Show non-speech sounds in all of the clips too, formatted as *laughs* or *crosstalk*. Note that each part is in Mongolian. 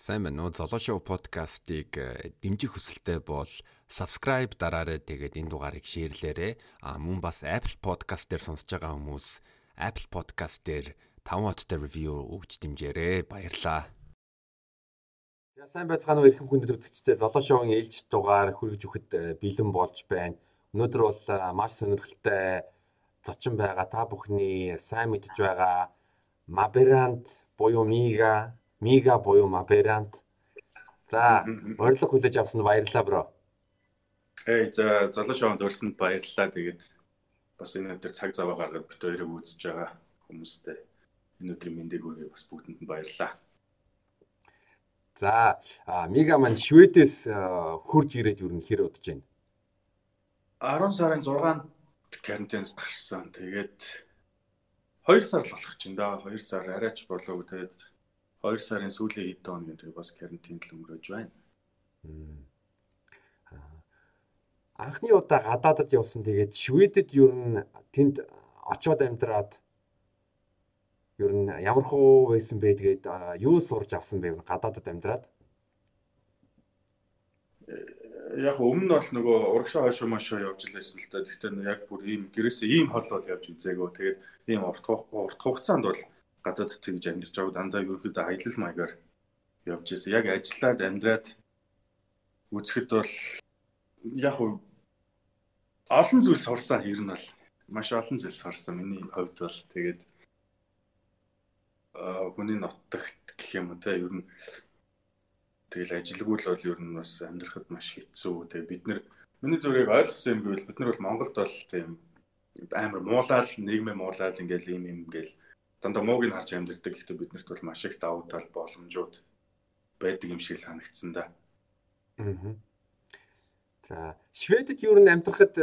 Сайн байна уу? Золоо шоу подкастыг э, дэмжих хүсэлтэй бол subscribe дараарай тэгээд энэ дугаарыг шеэрлээрэй. А мөн бас Apple Podcast дээр сонсож байгаа хүмүүс Apple Podcast дээр 5 хоттой review өгч дэмжээрэй. Баярлалаа. За сайн байцгаана уу эрхэм хүндэт үзэгчдээ Золоо шоугийн ээлж дугаар хүргэж өгөхөд э, бэлэн болж байна. Өнөөдөр бол э, маш сонирхолтой зочин байгаа. Та бүхний сайн мэдж байгаа Maberant буюу Miga Мига буюу Маберант. За, урилга хүлээж авсанд баярлалаа бро. Эй, за залуу шоунд өрсөнд баярлалаа. Тэгээд бас энэ өдөр цаг зав гаргаад бит хоёрыг үзэж байгаа хүмүүстээ энэ өдрийн мэндийг хүргэе бас бүгдэнд нь баярлалаа. За, Мига маань Шведээс хурж ирээд юу нэр удаж байна? 10 сарын 6-нд карантинс гарсан. Тэгээд 2 сар болох чинь да. 2 сар арайч болов. Тэгээд 2 сарын сүүлийн хэд хоногийн тэгээ бас карантинд л өнгөрөөж байна. Анхны удаа гадаадд явсан тэгээд Шведэд ер нь тэнд очиод амьдраад ер нь ямар хуу байсан бэ тэгээд юу сурж авсан бэ гадаадд амьдраад э, яг өмнө нь бол нөгөө урагшаа хойшоо машоо явж лээсэн л та. Гэхдээ яг бүр ийм гэрээсээ ийм хол бол явж үзээгөө. Тэгээд ийм урт урт хугацаанд бол гадаад тэгж амьдарч байгаа дандаа ерөөхдөө аялал маягаар явж ирсэн. Яг ажиллаад амьдраад үзэхэд бол яг уу олон зүйл сурсан ер нь бол маш олон зүйл сурсан. Миний хувьд бол тэгээд хүний нутагт гэх юм те ер нь тэгэл ажилгүй л бол ер нь бас амьдрахад маш хэцүү. Тэгээ бид нар миний зүрийг ойлгосон юм гэвэл бид нар бол Монголд бол тийм амар муулаад нийгмээ муулаад ингээл юм юм ингээл дандаа мууг нь харж амьдэрдэг. Гэхдээ биднэрт бол маш их давуу тал боломжууд байдаг юм шиг санагдсан да. Аа. За, Шведэд юу н амьдрахад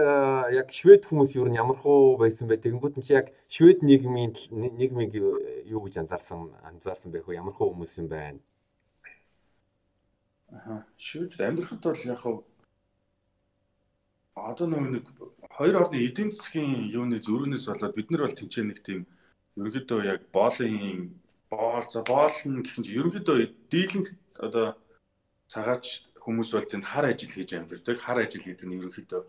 яг швед хүмүүс юу н ямар хуу байсан бэ? Тэгэнгүүт нь яг швед нийгмийн нийгмийг юу гэж анзаарсан анзаарсан байх вэ? Ямар хуу хүмүүс юм байна? Аа, шведэд амьдрахад бол яг хав одоо нэг хоёр орны эдийн засгийн юуны зөрүүнээс болоод бид нар бол тэнцээ нэг тийм ерөнхийдөө яг боолын боол за боол нь гэх юм чи ерөнхийдөө дийлэнх одоо цагаач хүмүүс бол тэнд хар ажил хийж амьдэрдэг. Хар ажил гэдэг нь ерөнхийдөө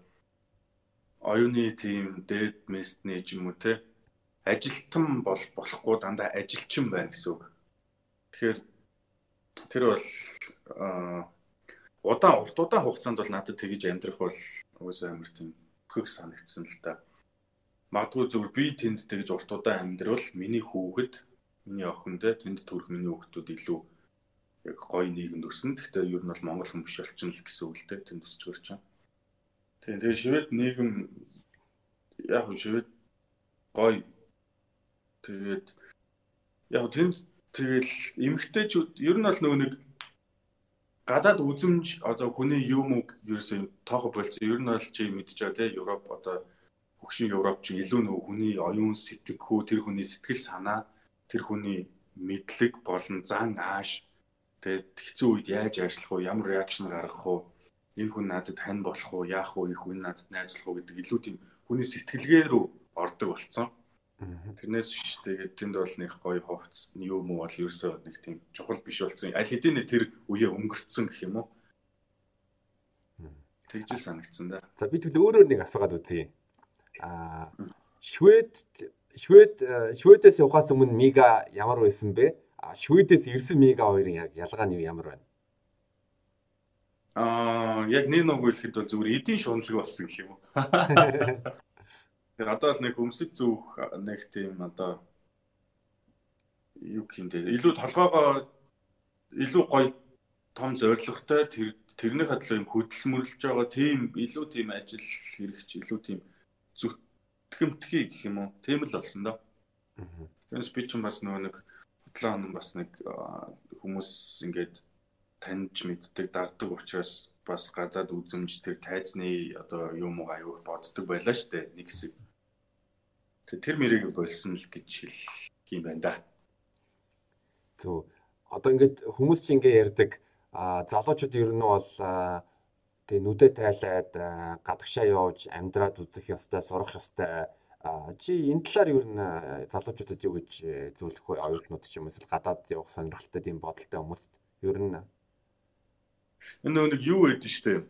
оюуны тийм дээд местний ч юм уу те ажилтан бол болохгүй дандаа ажилчин байна гэсэн үг. Тэгэхээр тэр бол удаан урт удаан хугацаанд бол надад тэгж амьдрах бол уусаа амар тийм хөх санагдсан л та магадгүй зөвхөн би тэнд тэгж урт удаан амьдрал миний хүүхэд миний охин тэ тэнд төрөх миний хүүхдүүд илүү яг гоё нийгэмд өснө. Гэхдээ ер нь бол монгол хүн биш болчихно л гэсэн үг л тэ тэнд өсч өрч чинь. Тийм тэгээ шивэд нийгэм яг шивэд гоё тэгээд яг тэнд тэгэл эмгтээчүүд ер нь бол нөгөө нэг гадаад үзэмж одоо хүний юм уу ерөөсөө тоохо болцсон. Ер нь бол чи мэдчихэе те Европ одоо хөгшин Европ ч илүү нөгөө хүний оюун сэтгэхүй тэр хүний сэтгэл санаа тэр хүний мэдлэг болон зан ааш тэгээд хэцүү үед яаж ажиллах уу ямар реакшн гаргах уу энэ хүн надад хань болох уу яах уу их хүн надад найзлах уу гэдэг илүү тийм хүний сэтгэлгээ рүү ордог болсон. Тэрнээс биш тэгээд тэнд бол нэг гоё хувцс юу муу бол ерөөсөө нэг тийм чухал биш болсон. Аль хэдийн тэр үеэ өнгөрцөн гэх юм уу. Тэгжил санагдсан да. За би тэгвэл өөрөөр нэг асуугаад үзье. А Швед Швед Шведээс явахаас өмнө Мига ямар байсан бэ? Шведээс ирсэн Мига хоёрын яг ялгаа нь ямар байна? Аа яг нэг нэг хэлэхэд бол зүгээр эдийн шуналг болсон гэх юм уу. *laughs* Тэр одоо л нэг өмсөж зүүх нэг тийм одоо юу гэмдээ илүү толгоогоо илүү гоё том зоригтой тэр тэрний хадлаа юм хөдөлмөрлөж байгаа тийм илүү тийм ажил хэрэгч илүү тийм зүтгэмтгий гэх юм уу. Тийм л болсон доо. Тэрс би ч бас нөгөө нэг худлаа хоног бас нэг хүмүүс ингээд таньж мэддэг дагдаг учраас бас гадаад үзэмж тэр тайзны одоо юм уу аюух боддог байлаа штэ нэг хэсэг. Тэр мэрийг болсон л гэж хэлэх юм байна да. Зөв. Одоо ингээд хүмүүс ч ингээ ярьдаг а залуучууд ер нь бол Тэгээ нүдэ тайлаад гадагшаа явж амьдраад үзэх ёстой, сурах ёстой. Чи энэ талаар юу н залуучуудад юу гэж зөвлөх вэ? Оюутнууд ч юм уу эсвэл гадаад явах сонирхолтой тийм бодолтой хүмүүст Ер нь энэ нэг юу гэдэг штэ.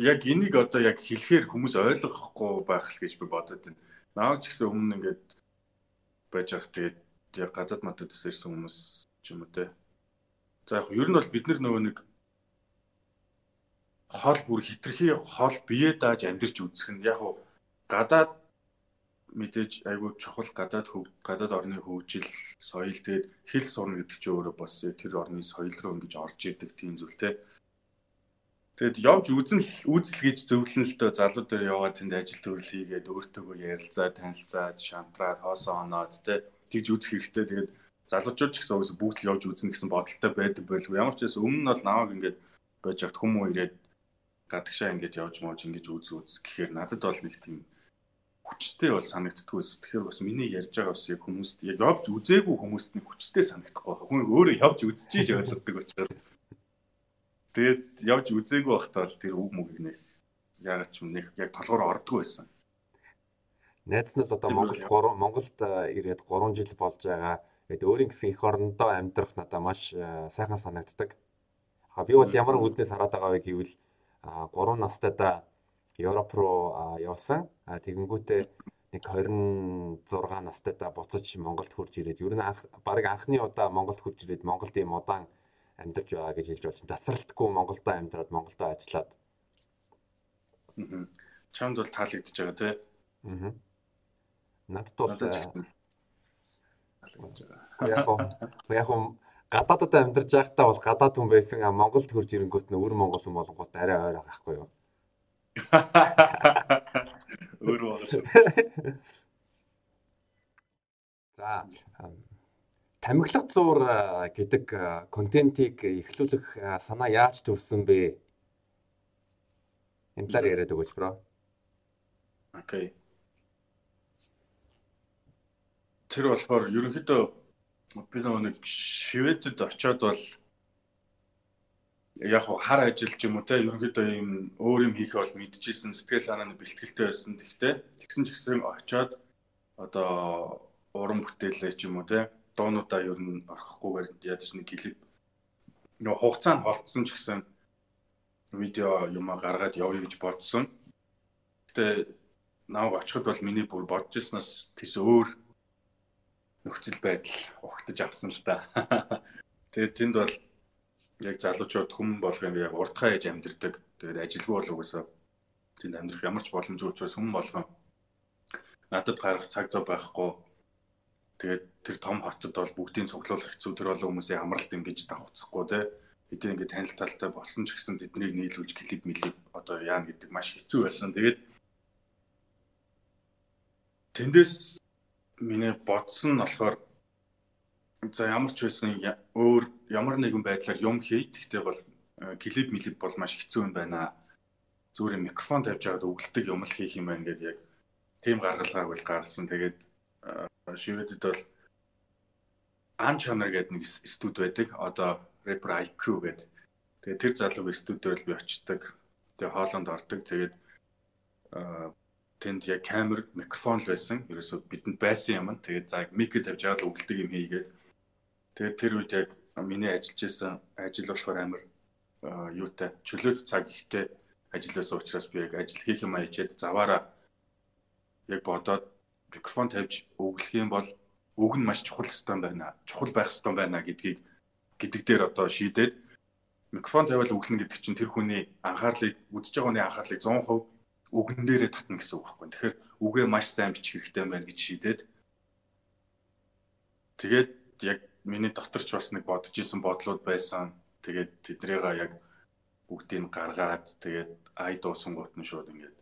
Яг энийг одоо яг хэлэхээр хүмүүс ойлгохгүй байх л гэж би бодод байна. Нааг ч гэсэн өмнө ингээд байж ах тэгээд яг гадаад матад ирсэн хүмүүс ч юм уу те. За яг ер нь бол бид нар нөгөө нэг хол бүр хитрхи хол бие дааж амьдэрч үзэх нь яг гадаад мэдээж айгүй чухал гадаад гадаад орны хөгжил соёл тэгээд хэл сурна гэдэг чинь өөрөө бас тэр орны соёл руу ингэж орж идэг тийм зүйл те. Тэгэд явж үзэн үзэл гэж зөвлөн л дөө залуу дээр яваад тэнд ажил төрөл хийгээд өөртөөгөө ярилцаа, танилцаад, шантраад, хоосоо оноод те тэгж үзэх хэрэгтэй. Тэгээд залуучууд ч гэсэн уус бүгд л явж үзнэ гэсэн бодолтой байдаг байлгүй. Ямар ч байсан өмнө нь бол намайг ингээд байж хат хүмүү ирээд гадагшаа ингээд явж мууж ингэж үз үз гэхээр надад бол нэг тийм хүчтэй бол санагддаггүй ус. Тэгэхээр бас миний ярьж байгаа бас яг хүмүүст яг явж үзээгүй хүмүүст нэг хүчтэй санагдахгүй байна. Хүн өөрөө явж үзчихэж ойлгодог учраас. Тэгээд явж үзээгүй байхдаа л тэр үг мөгийг нэг яагаад ч юм нэг яг толгоор ордгоо байсан. Найз нь л одоо Монголд 3 Монголд ирээд 3 жил болж байгаа. Тэгээд өөрийн гэсэн эх орондоо амьдрах надад маш сайхан санагддаг. А би бол ямар үднээс хараад байгаа вэ гэвэл 3 настайдаа Европ руу явсан. Тэгэнгүүтээ нэг 26 настайдаа буцаж Монголд хурж ирээд ер нь баг анхны удаа Монголд хурж ирээд Монголд ийм удаан амьдарч байгаа гэж хэлж болж тасралтгүй Монголдо амьдраад Монголдо ажиллаад. Чамд бол таалагдж байгаа тий. Аа. Надад бол яг яг гадаадд амьдарч байхдаа бол гадаад хүн байсан а Монголд хурж ирэнгүүт нь өр монгол хүн болонгууд арай ойр байхгүй юу? *laughs* Өөр болов. За тамхилах зур гэдэг контентийг эхлүүлэх санаа яаж төрсөн бэ? Энэ талаар яриад өгөөч бро. Окей. Тэр болохоор ерөнхийдөө би нэг Шведэд очиод бол яг хар ажил ч юм уу те ерөнхийдөө ийм өөр юм хийх бол мэдчихсэн сэтгэл санааны бэлтгэлтэй байсан. Тэгтээ тэгсэн ч гэсэн очоод одоо уран бүтээлээ ч юм уу те дуунуудаа ер нь орхихгүйгээр яаж нэг клип нөө хугацаа нь холтсон ч гэсэн видео юм гаргаад явъя гэж бодсон. Гэтэ наваг очиход бол миний бүр бодож ирснаас тийс өөр нөхцөл байдал ухтаж авсан л да. *laughs* Тэгээд тэнд бол яг залуучууд хүмүн болгох юм яг уртхаа ээж амьдэрдэг. Тэгээд ажилгүй бол угсаа тэнд амьдрах ямар ч боломжгүй учраас хүмүн болгоо. Надад гарах цаг зав байхгүй. Тэгээд тэр том хотод бол бүгдийг цуглуулах хэцүү тэр олон хүмүүсийн амралт ингэж давхцахгүй те. Хэдийн ингэ танил талтай болсон ч гэсэн тэднийг нийлүүлж клип мэлип одоо яана гэдэг маш хэцүү байсан. Тэгээд тэндээс миний бодсон нь болохоор за ямар ч байсан өөр ямар нэгэн байдлаар юм хий. Гэхдээ бол э, клип мэлип бол маш хэцүү юм байна. Зүгээр микрофон тавьж аваад өгөлдөг юм л хийх юм байна гэдээ яг тийм гаргалгааг бол гаргасан. Тэгээд э, шивэдэд бол ан чанар гэдэг нэг студ байдаг. Одоо Rapper IQ гэдэг. Тэгээд тэр залуугийн студиуд би очдог. Тэгээд хоолонд ордог. Тэгээд э, тэнд яг камер, микрофон л байсан. Ерөөсөө бидэнд байсан юм. Тэгээд за мик тавьж аваад өгөлдөг юм хийгээд Тэгээд тэр үед яг миний ажиллаж исэн ажил болохоор амар юутай чөлөөт цаг ихтэй ажилласан учраас би яг ажил хийх юм ачаад заваараа яг бодоод микрофон тавьж өглөх юм бол үг нь маш чухал хэвээр байна. Чухал байх хэвээр байна гэдгийг гэдэг дээр одоо шийдээд микрофон тавиал өглөнө гэдэг чинь тэр хүний анхаарлыг үдчихэж байгаа хүний анхаарлыг 100% үгэн дээрээ татна гэсэн үг байхгүй. Тэгэхээр үгээ маш сайн бичих хэрэгтэй байна гэж шийдээд тэгээд яг миний доторч бас нэг бодож исэн бодлууд байсан. Тэгээд тэднийга яг бүгдийг гаргаад тэгээд ай дуусан гут нь шууд ингээд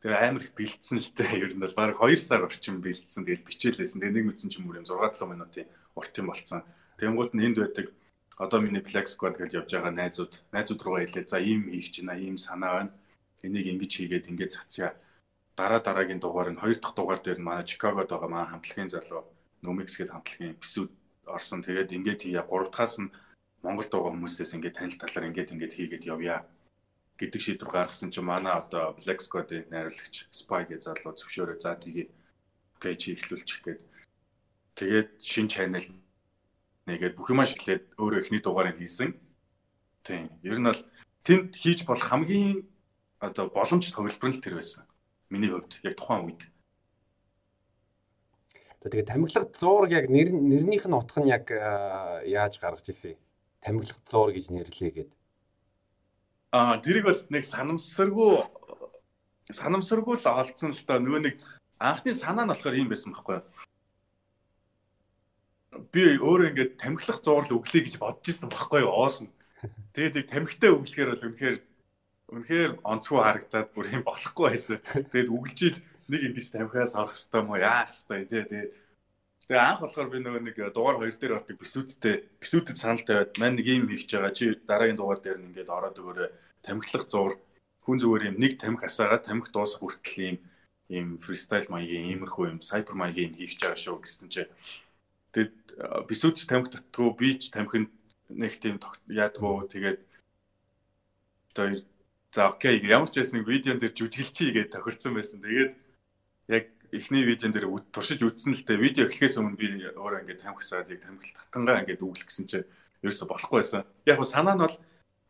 Тэгээ амар их бэлдсэн л дээ. Ер нь бол баг 2 сар орчим бэлдсэн. Тэгэл бичээлээсэн. Тэгээ нэг мэдсэн ч юм уу юм 6 7 минутын урт юм болцсон. Тэнгууд нь энд байдаг. Одоо миний Black Squad гэж явж байгаа найзууд, найзууд руугаа хэлээ. За ийм хийх чинь, ийм санаа байна. Энийг ингэж хийгээд ингэж цацъя. Дараа дараагийн дугаар нь хоёр дахь дугаар дээр манай Чикагод байгаа манай хамтлагийн залуу Номикс гэдэг хамтлагийн эпизод орсон. Тэгээд ингээд хийя. 3 дахаас нь Монголд байгаа хүмүүсээс ингээд танил талаар ингээд ингээд хийгээд явъя гэдэг шийдвэр гаргасан чинь манай одоо Black Squad-ийн найруулагч Spy гэж залуу зөвшөөрөө за тгий гэж эхлүүлчих гээд тэгээд шин чанал нэгээд бүх юмаа шиглээд өөрөө эхний дугаарыг хийсэн. Тийм. Ер нь бол тэнд хийж болох хамгийн одоо боломж төвлөрөл нь тэр байсан. Миний хувьд яг тухайн үед. Тэгээд тамхилах зуураг яг нэр нэрнийх нь утга нь яг яаж гаргаж ирсэн? Тамхилах зуураг гэж нэрлэе гээд. Аа, тэрийг бол нэг санамсаргүй санамсаргүй л олцсон л доо нөгөө нэг анхны санаа нь болохоор ийм байсан байхгүй юу? би өөрөө ингээд тамхилах зуурл өглөө гэж бодож исэн байхгүй юу оолно. *laughs* Тэгээд яг тамхитай өглөхээр бол үнэхээр үнэхээр онцгой харагдаад бүр юм болохгүй байсан. Тэгээд өглөж нэг биш тамхиас орох хэвээр мó яах хэвээр тий Тэгээд Тэгээ анх болохоор би нөгөө нэг дугаар хоёр дээр ордог бисүүдтэй бисүүдэд санал тавиад мань нэг юм хийж байгаа. Чи дараагийн дугаар дээр нь ингээд ороод өгөөрэй. Тамхилах зур. Хүн зүгээр юм нэг тамхи асаагаад тамхи дуусах хүртэл юм ийм фристайл маягийн иймэрхүү юм сайбер маягийн юм хийж байгаа шүү гэсэн чинь Тэгээд бисүүдч тамхи татгүй би ч тамхинд нэг тийм яадгүй тэгээд одоо за окей ямар ч байсан видеон дээр жүжиглчий гэж тохирсон байсан. Тэгээд яг эхний видеон дээр туршиж үзсэн л дээ. Видео эхлэхээс өмнө би өөрөө ингээд тамхисаад яг тамхил татангаа ингээд үгэл гэсэн чинь ерөөсө болохгүй байсан. Яг нь санаа нь бол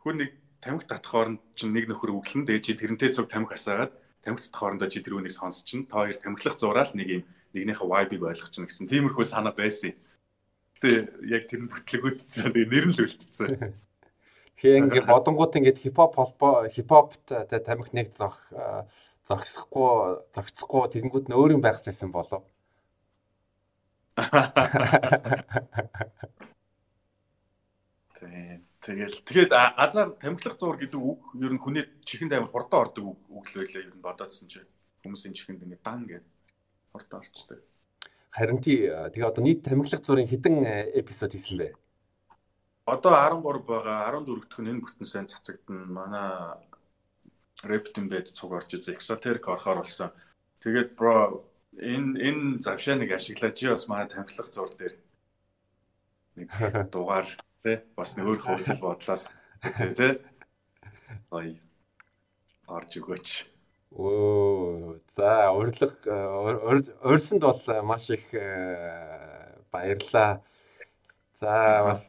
хүн нэг тамхи татах хооронд чинь нэг нөхөр үглэн дээ чи тэрнтэй цуг тамхи асаагаад тамхи татах хоорондоо чи тэр үнийг сонсч чинь та хоёр тамхилах зураал нэг юм нэгнийхээ vibe-ыг ойлгох чинь гэсэн тиймэрхүү санаа байсан. Гэтэ яг тэр нь бүтлэгүүдсэн. Тэгээ нэр нь л үлдсэн. *laughs* Тэгэхээр ингээд бодонгууд ингээд хипхоп холбоо хипхопт тэ тамхи нэг зох зогсохгүй зогцохгүй тэгэнгүүт нь өөр юм байх гэсэн болов. Тэгэл тэгээд азар тамхилах зур гэдэг үг ер нь хүний чихэнд амар хурдан ордог үг л байлаа ер нь бодоодсэн чинь хүмүүсийн чихэнд ингээд дан гэдэг хурдан орчтой. Харин тий тэгээ одоо нийт тамхилах зургийн хэдэн эпизод хийсэн бэ? Одоо 13 байгаа. 14 дэх нь энэ бүтэн сайн цацагдана. Манай Reptim бед цуг орж үзээ. Exoteric орохоор болсон. Тэгээд бро энэ энэ завшааныг ашиглаад чи бас манай тамхилах зур дээр нэг *laughs* дугаар тий бас нэг өөр хөвцөл бодлоос тий тий. Ой орж өгөөч. Оо за урилга урьсанд бол маш их э, баярлаа. За бас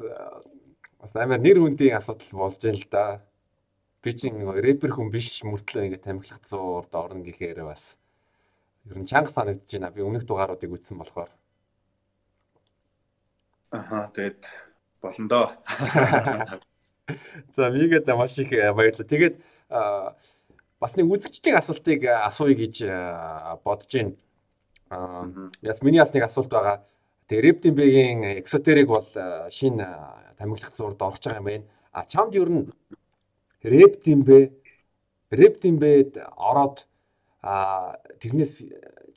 бас амар нэр хүндийн асуудал болж байна л да. Би чинь рэпер хүн биш мөртлөө ингэ тамхилах зуурд орно гэхээр бас ер нь чанга санагдаж байна. Би өмнөх дугааруудыг үзсэн болохоор. Аха тэгэд болно доо. За мигэд маш их э, баярлалаа. Тэгээд бас нэг үзэгчдийн асуултыг э, асууя гэж э, бодож байна. Аа яс миний бас нэг асуулт байгаа. Тэгээ Reptimbe-гийн Exoteric бол э, шинэ тамхилах зурд орж байгаа юм байна. А чамд ер нь Reptimbe Reptimbe-д ороод тэрнээс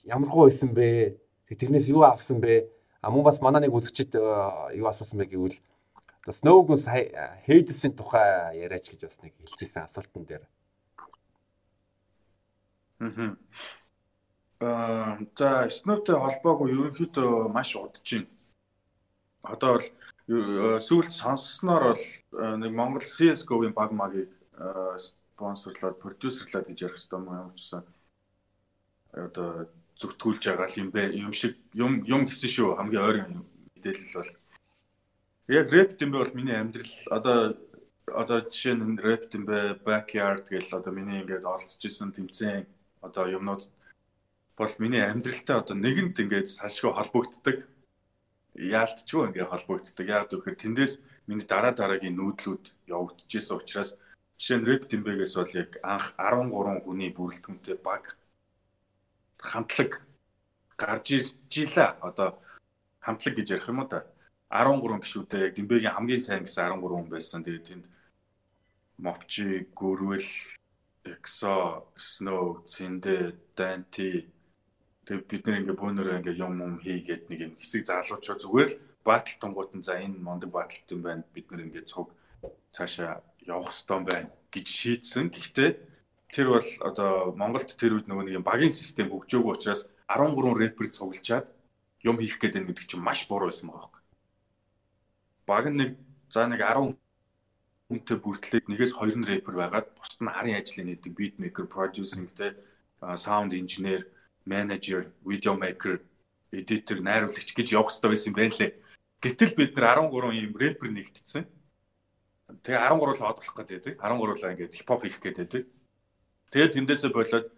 ямар хөө байсан бэ? Тэрнээс юу авсан бэ? А мөн бас манай нэг үзэгчд юу асуусан бэ гэвэл Snowgun Hades-ийн тухай яриач гэж бас нэг хэлчихсэн асуултан дээр. Аа за Snow-тэй холбоогүй ерөнхийдөө маш удаж байна. Одоо бол сүүлд сонссноор бол нэг Монгол CS:GO-гийн баг магийг спонсорлоод продюсерлаад гэж ярих хэрэгтэй юм явуулсан. Одоо зүгтгүүлж байгаа юм бэ юм шиг юм юм гэсэн шүү хамгийн ойрын мэдээлэл бол яг рэп юм бол миний амьдрал одоо одоо жишээ нь рэп юм бэ backyard гэл одоо миний ингээд оролцож исэн тэмцээн одоо юмнууд бол миний амьдралтай одоо нэгэнт ингээд салшгүй холбогддог. Яалтчгүй ингээд холбогддог. Яг гэхээр тэндээс миний дараа дараагийн нүүдлүүд явагдчихсэн учраас жишээ нь Red Dimbe-гээс бол яг анх 13 хүний бүрэлдэхүүнтэй баг хамтлаг гарч ижилээ. Одоо хамтлаг гэж ярих юм уу та? 13 гишүүтэй яг Dimbe-гийн хамгийн сайн гэсэн 13 хүн байсан. Тэгээд тэнд Мовчи, Гөрвөл, Exo, Snow, Цэндэ, Danti тэг бид нэр ингээ бөөнөрөө ингээ юм юм хийгээд нэг юм хэсэг заалуучаа зүгээр л батал тунгууд нь за энэ мондөг баталт юм байна бид нэр ингээ цуг цаашаа явах хэвээр байна гэж шийдсэн. Гэхдээ тэр бол одоо Монголд тэр үед нөгөө нэг юм багийн систем хөгжөөгүй учраас 13 рэпер цуглчаад юм хийх гэдэг нь чинь маш буруу байсан байгаа байхгүй. Баг нэг за нэг 10 хүнтэй бүртлээд нэгээс хоёр нь рэпер байгаад бусд нь арын ажлын нэгдэг beat maker, producing те manager, video maker, editor, найруулагч гэж явах хэрэгтэй байсан юм байна лээ. Гэтэл бид нар 13 ийм рэпер нэгтцсэн. Тэгээ 13 л одлох гэдэг. 13 ингээд хипхоп хийх гэдэг. Тэгээд тэндээсээ болоод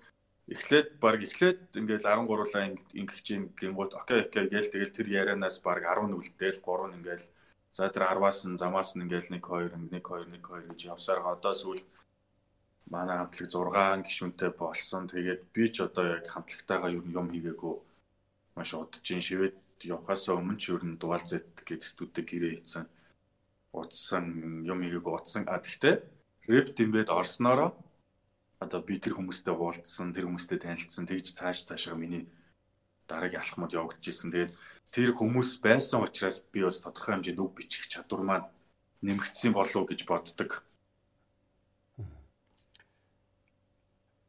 эхлээд баг эхлээд ингээл 13-аа ингэх чинь гингууд окей окей гээл тэгэл тэр ярианаас баг 10 нүлдээл 3 нь ингээл за тэр 10-аас нь замаас нь ингээл 1 2 1 2 1 2 гэж явсаар одоо сүүл манай хамтлаг 6 гишүүнтэй болсон. Тэгээд би ч одоо яг хамтлагтайгаа юу юм хийгээгүй маш удаж шивэд явхаас өмнө ч ер нь дугаал зэт гэдэг студид гэрээ хийсэн. Утсан юм хийгээгүй утсан. А тэгтээ рэп димбэд орсноороо одоо би тэр хүмүүстэй уулзсан, тэр хүмүүстэй танилцсан, тэгж цааш цаашаа миний дараагийн алхмад явагдаж исэн. Тэгээд тэр хүмүүс байсан учраас би бас тодорхой хэмжээнд үг бичих чадвар маань нэмэгдсэн болов уу гэж боддог.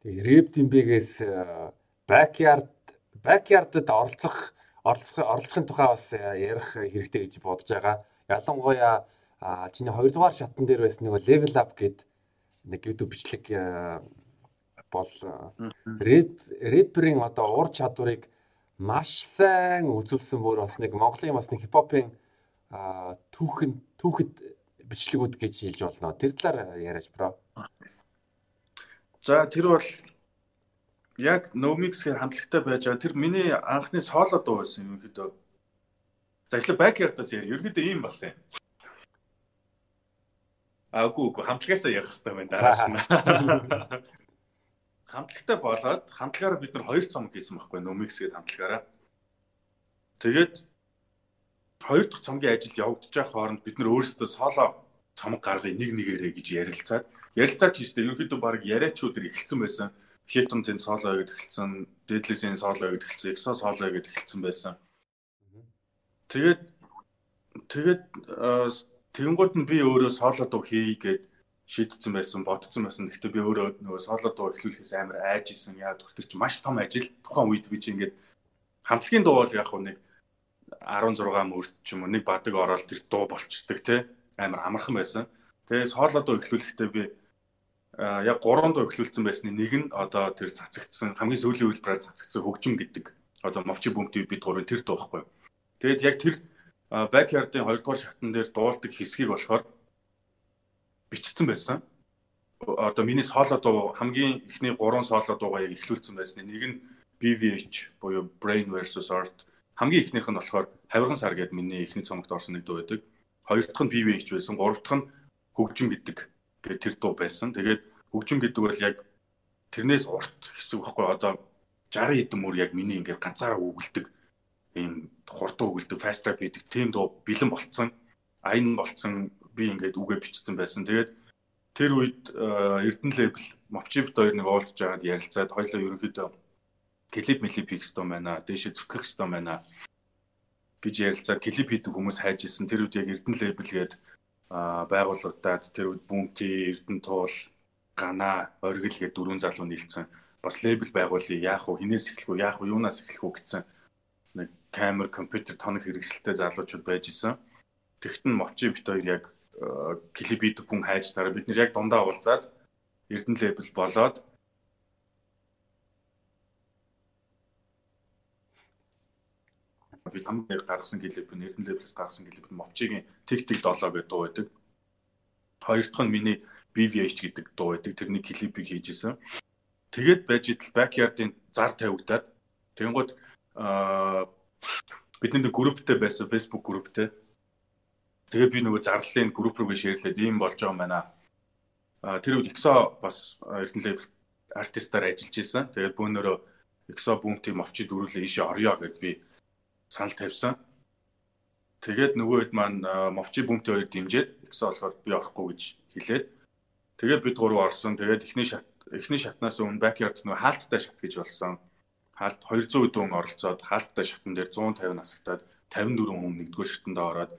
Тэгээ рэп димбэгээс backyard backyard-д оролцох оролцох оролцохын тухай бас ярих хэрэгтэй гэж бодож байгаа. Ялангуяа чиний 2 дугаар шатн дээр байсан нэг level up гэд нэг YouTube бичлэг бол рэп рэперийн одоо ур чадварыг маш сайн үзүүлсэн бүр бас нэг Монголын бас нэг хипхопын түүхэн түүхэд бичлэгүүд гэж хэлж болно. Тэр талаар яриач бро. За тэр бол яг Nomix гэх хамтлагтай байж байгаа. Тэр миний анхны соло дуу байсан юм хэд. За эхлээ backyard-аас яри. Ерөнхийдөө ийм болсон юм. Аагүй үгүй хамтлагаасаа явах хэрэгтэй байна дарааш нь *laughs* хамтлагтай болоод хамтлагаараа бид нар хоёр цом хийсэн байхгүй гээд хамтлагаараа. Тэгээд хоёр дахь цомгийн ажил явагдаж байгаа хооронд бид нар өөрсдөө соло цомог гаргая нэг нэгээрээ гэж ярилцаад ярилцаад хийжтэй ерөнхийдөө баг яриачууд ир эхэлсэн байсан. Хитон тэн соло гэж эхэлсэн, Deadless-ийн соло гэж эхэлсэн, Exo соло гэж эхэлсэн байсан. Тэгээд тэгээд тэгэнгუут нь би өөрөө соло дуу хийе гэд шийдсэн байсан, бодсон байсан. Гэхдээ би өөрөө нөгөө соло дуу эхлүүлэхээс амар айж исэн. Яа төр чи маш том ажил. Тухайн үед би чи ингээд хамтлагийн дуу бол яг нэг 16 мөрч ч юм уу нэг бадаг ороод тэр дуу болчдөг те амар амархан байсан. Тэгээ соло дуу эхлүүлэхдээ би яг 3 дуу эхлүүлсэн байсны нэг нь одоо тэр цацагдсан хамгийн сүүлийн үйлбэрээр цацагдсан хөгжим гэдэг одоо мовчи бөмбөг бид гурвын тэр дуу байхгүй. Тэгээд яг тэр backyard-ын 2 дугаар шатн дээр дуулдаг хэсгийг болохоор бичсэн байсан. Одоо миний соло дуу хамгийн ихний 3 соло дуугаа яг эхлүүлсэн байсан. Нэг нь BVH буюу Brain versus Art. Хамгийн ихнийх нь болохоор Хавирган сар гэдэг миний ихний цомогт орсон нэг дуу байдаг. Хоёр дахь нь BVH байсан. Гурав дахь нь хөгжим гэдэг гэх тэр дуу байсан. Тэгээд хөгжим гэдэг бол яг тэрнээс урт хэсэг байхгүй одоо 60 хэдэн мөр яг миний ингээд ганцаараа өгөлдөг ийм хурдан өгөлдөг fast rap гэдэг тийм дуу бэлэн болцсон. Айн болцсон би ингээд үгээ бичсэн байсан. Тэгээд тэр үед Эрдэнэ лейбл Мовчибт хоёр нэг уулзж байгаад ярилцаад хоёлоо ерөнхийдөө клип мэлип хийх хэрэгтэй байна. Дээшээ зүтгэх хэрэгтэй байна гэж ярилцаад клип хийдэг хүмүүс хайж исэн. Тэр үед яг Эрдэнэ лейбл гээд байгууллагуудад тэр үед Бүүмти, Эрдэнэ туул, Гана, Оргил гээд дөрвөн залуу нийлцсэн. Бас лейбл байгуулъя. Яах вэ? Хинээс эхлэх үү? Яах вэ? Юунаас эхлэх үү гэсэн нэг камер, компьютер тоног хэрэгсэлтэй залуучууд байж исэн. Тэгтэн Мовчи бит хоёр яг клип хийдэг хүн хайж дараа бид нэр яг дундаа уулзаад Эрдэнэ лейбл болоод би хамгийн гаргасан клип нь Эрдэнэ лейблээс гаргасан клип нь Мовчигийн Тэг Тэг 7 гэдэг дуу байдаг. Хоёр дахь нь миний BVH гэдэг дуу байдаг. Тэрний клипийг хийж исэн. Тэгээд байж идэл backyard-ын зар тавигдаад тэгэнгუთ аа бидний групптэй байсан Facebook групптэй Тэгээ би нөгөө зарлалын групп руу шеэрлээд ийм болж байгаа юм байна. А тэр үед Exo бас Эрдэнэ лейбл артистаар ажиллаж исэн. Тэгээд бөөнөрөө Exo бүүнтийн мовчид дөрүүлээ ийшээ орё гэд би санал тавьсан. Тэгээд нөгөө хэд маань мовчи бүүмтийн хоёр дэмжиж Exo болохоор би орохгүй гэж хэлээд тэгээд бид гурав орсон. Тэгээд эхний шат эхний шатнаас өмнө backyard нөгөө хаалттай шат гэж болсон. Хаалт 200 хүн оролцоод хаалттай шатн дээр 150 насагтаад 54 хүн нэгдүгээр шатанд ороод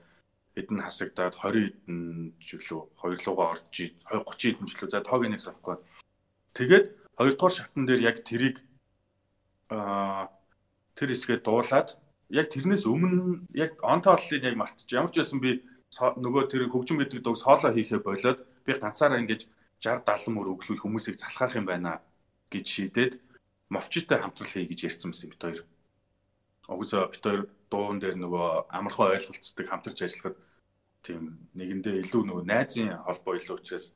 эдэн хасагдаад 20 эдэн жилүү хоёрлуугаа орж 30 эдэн жилүү за тоог нэг санахгүй. Тэгээд хоёрдугаар шатн дээр яг тэрийг аа тэр хэсгээ дуулаад яг тэрнээс өмнө яг онтой оллыг яг мартчих. Ямар ч байсан би нөгөө тэр хөгжим гэдэг дог сооло хийхээ болоод би ганцаараа ингэж 60 70 мөр өглүүл хүмүүсийг залхаах юм байна гэж шийдээд мовчтой хамтрал хий гэж ярьсан байсан бит хоёр. Угсаа бит хоёр дуун дээр нөгөө амархан ойлголцдог хамтарч ажиллахад тийм нэгэндээ илүү нөгөө найзын холбоо илүү учраас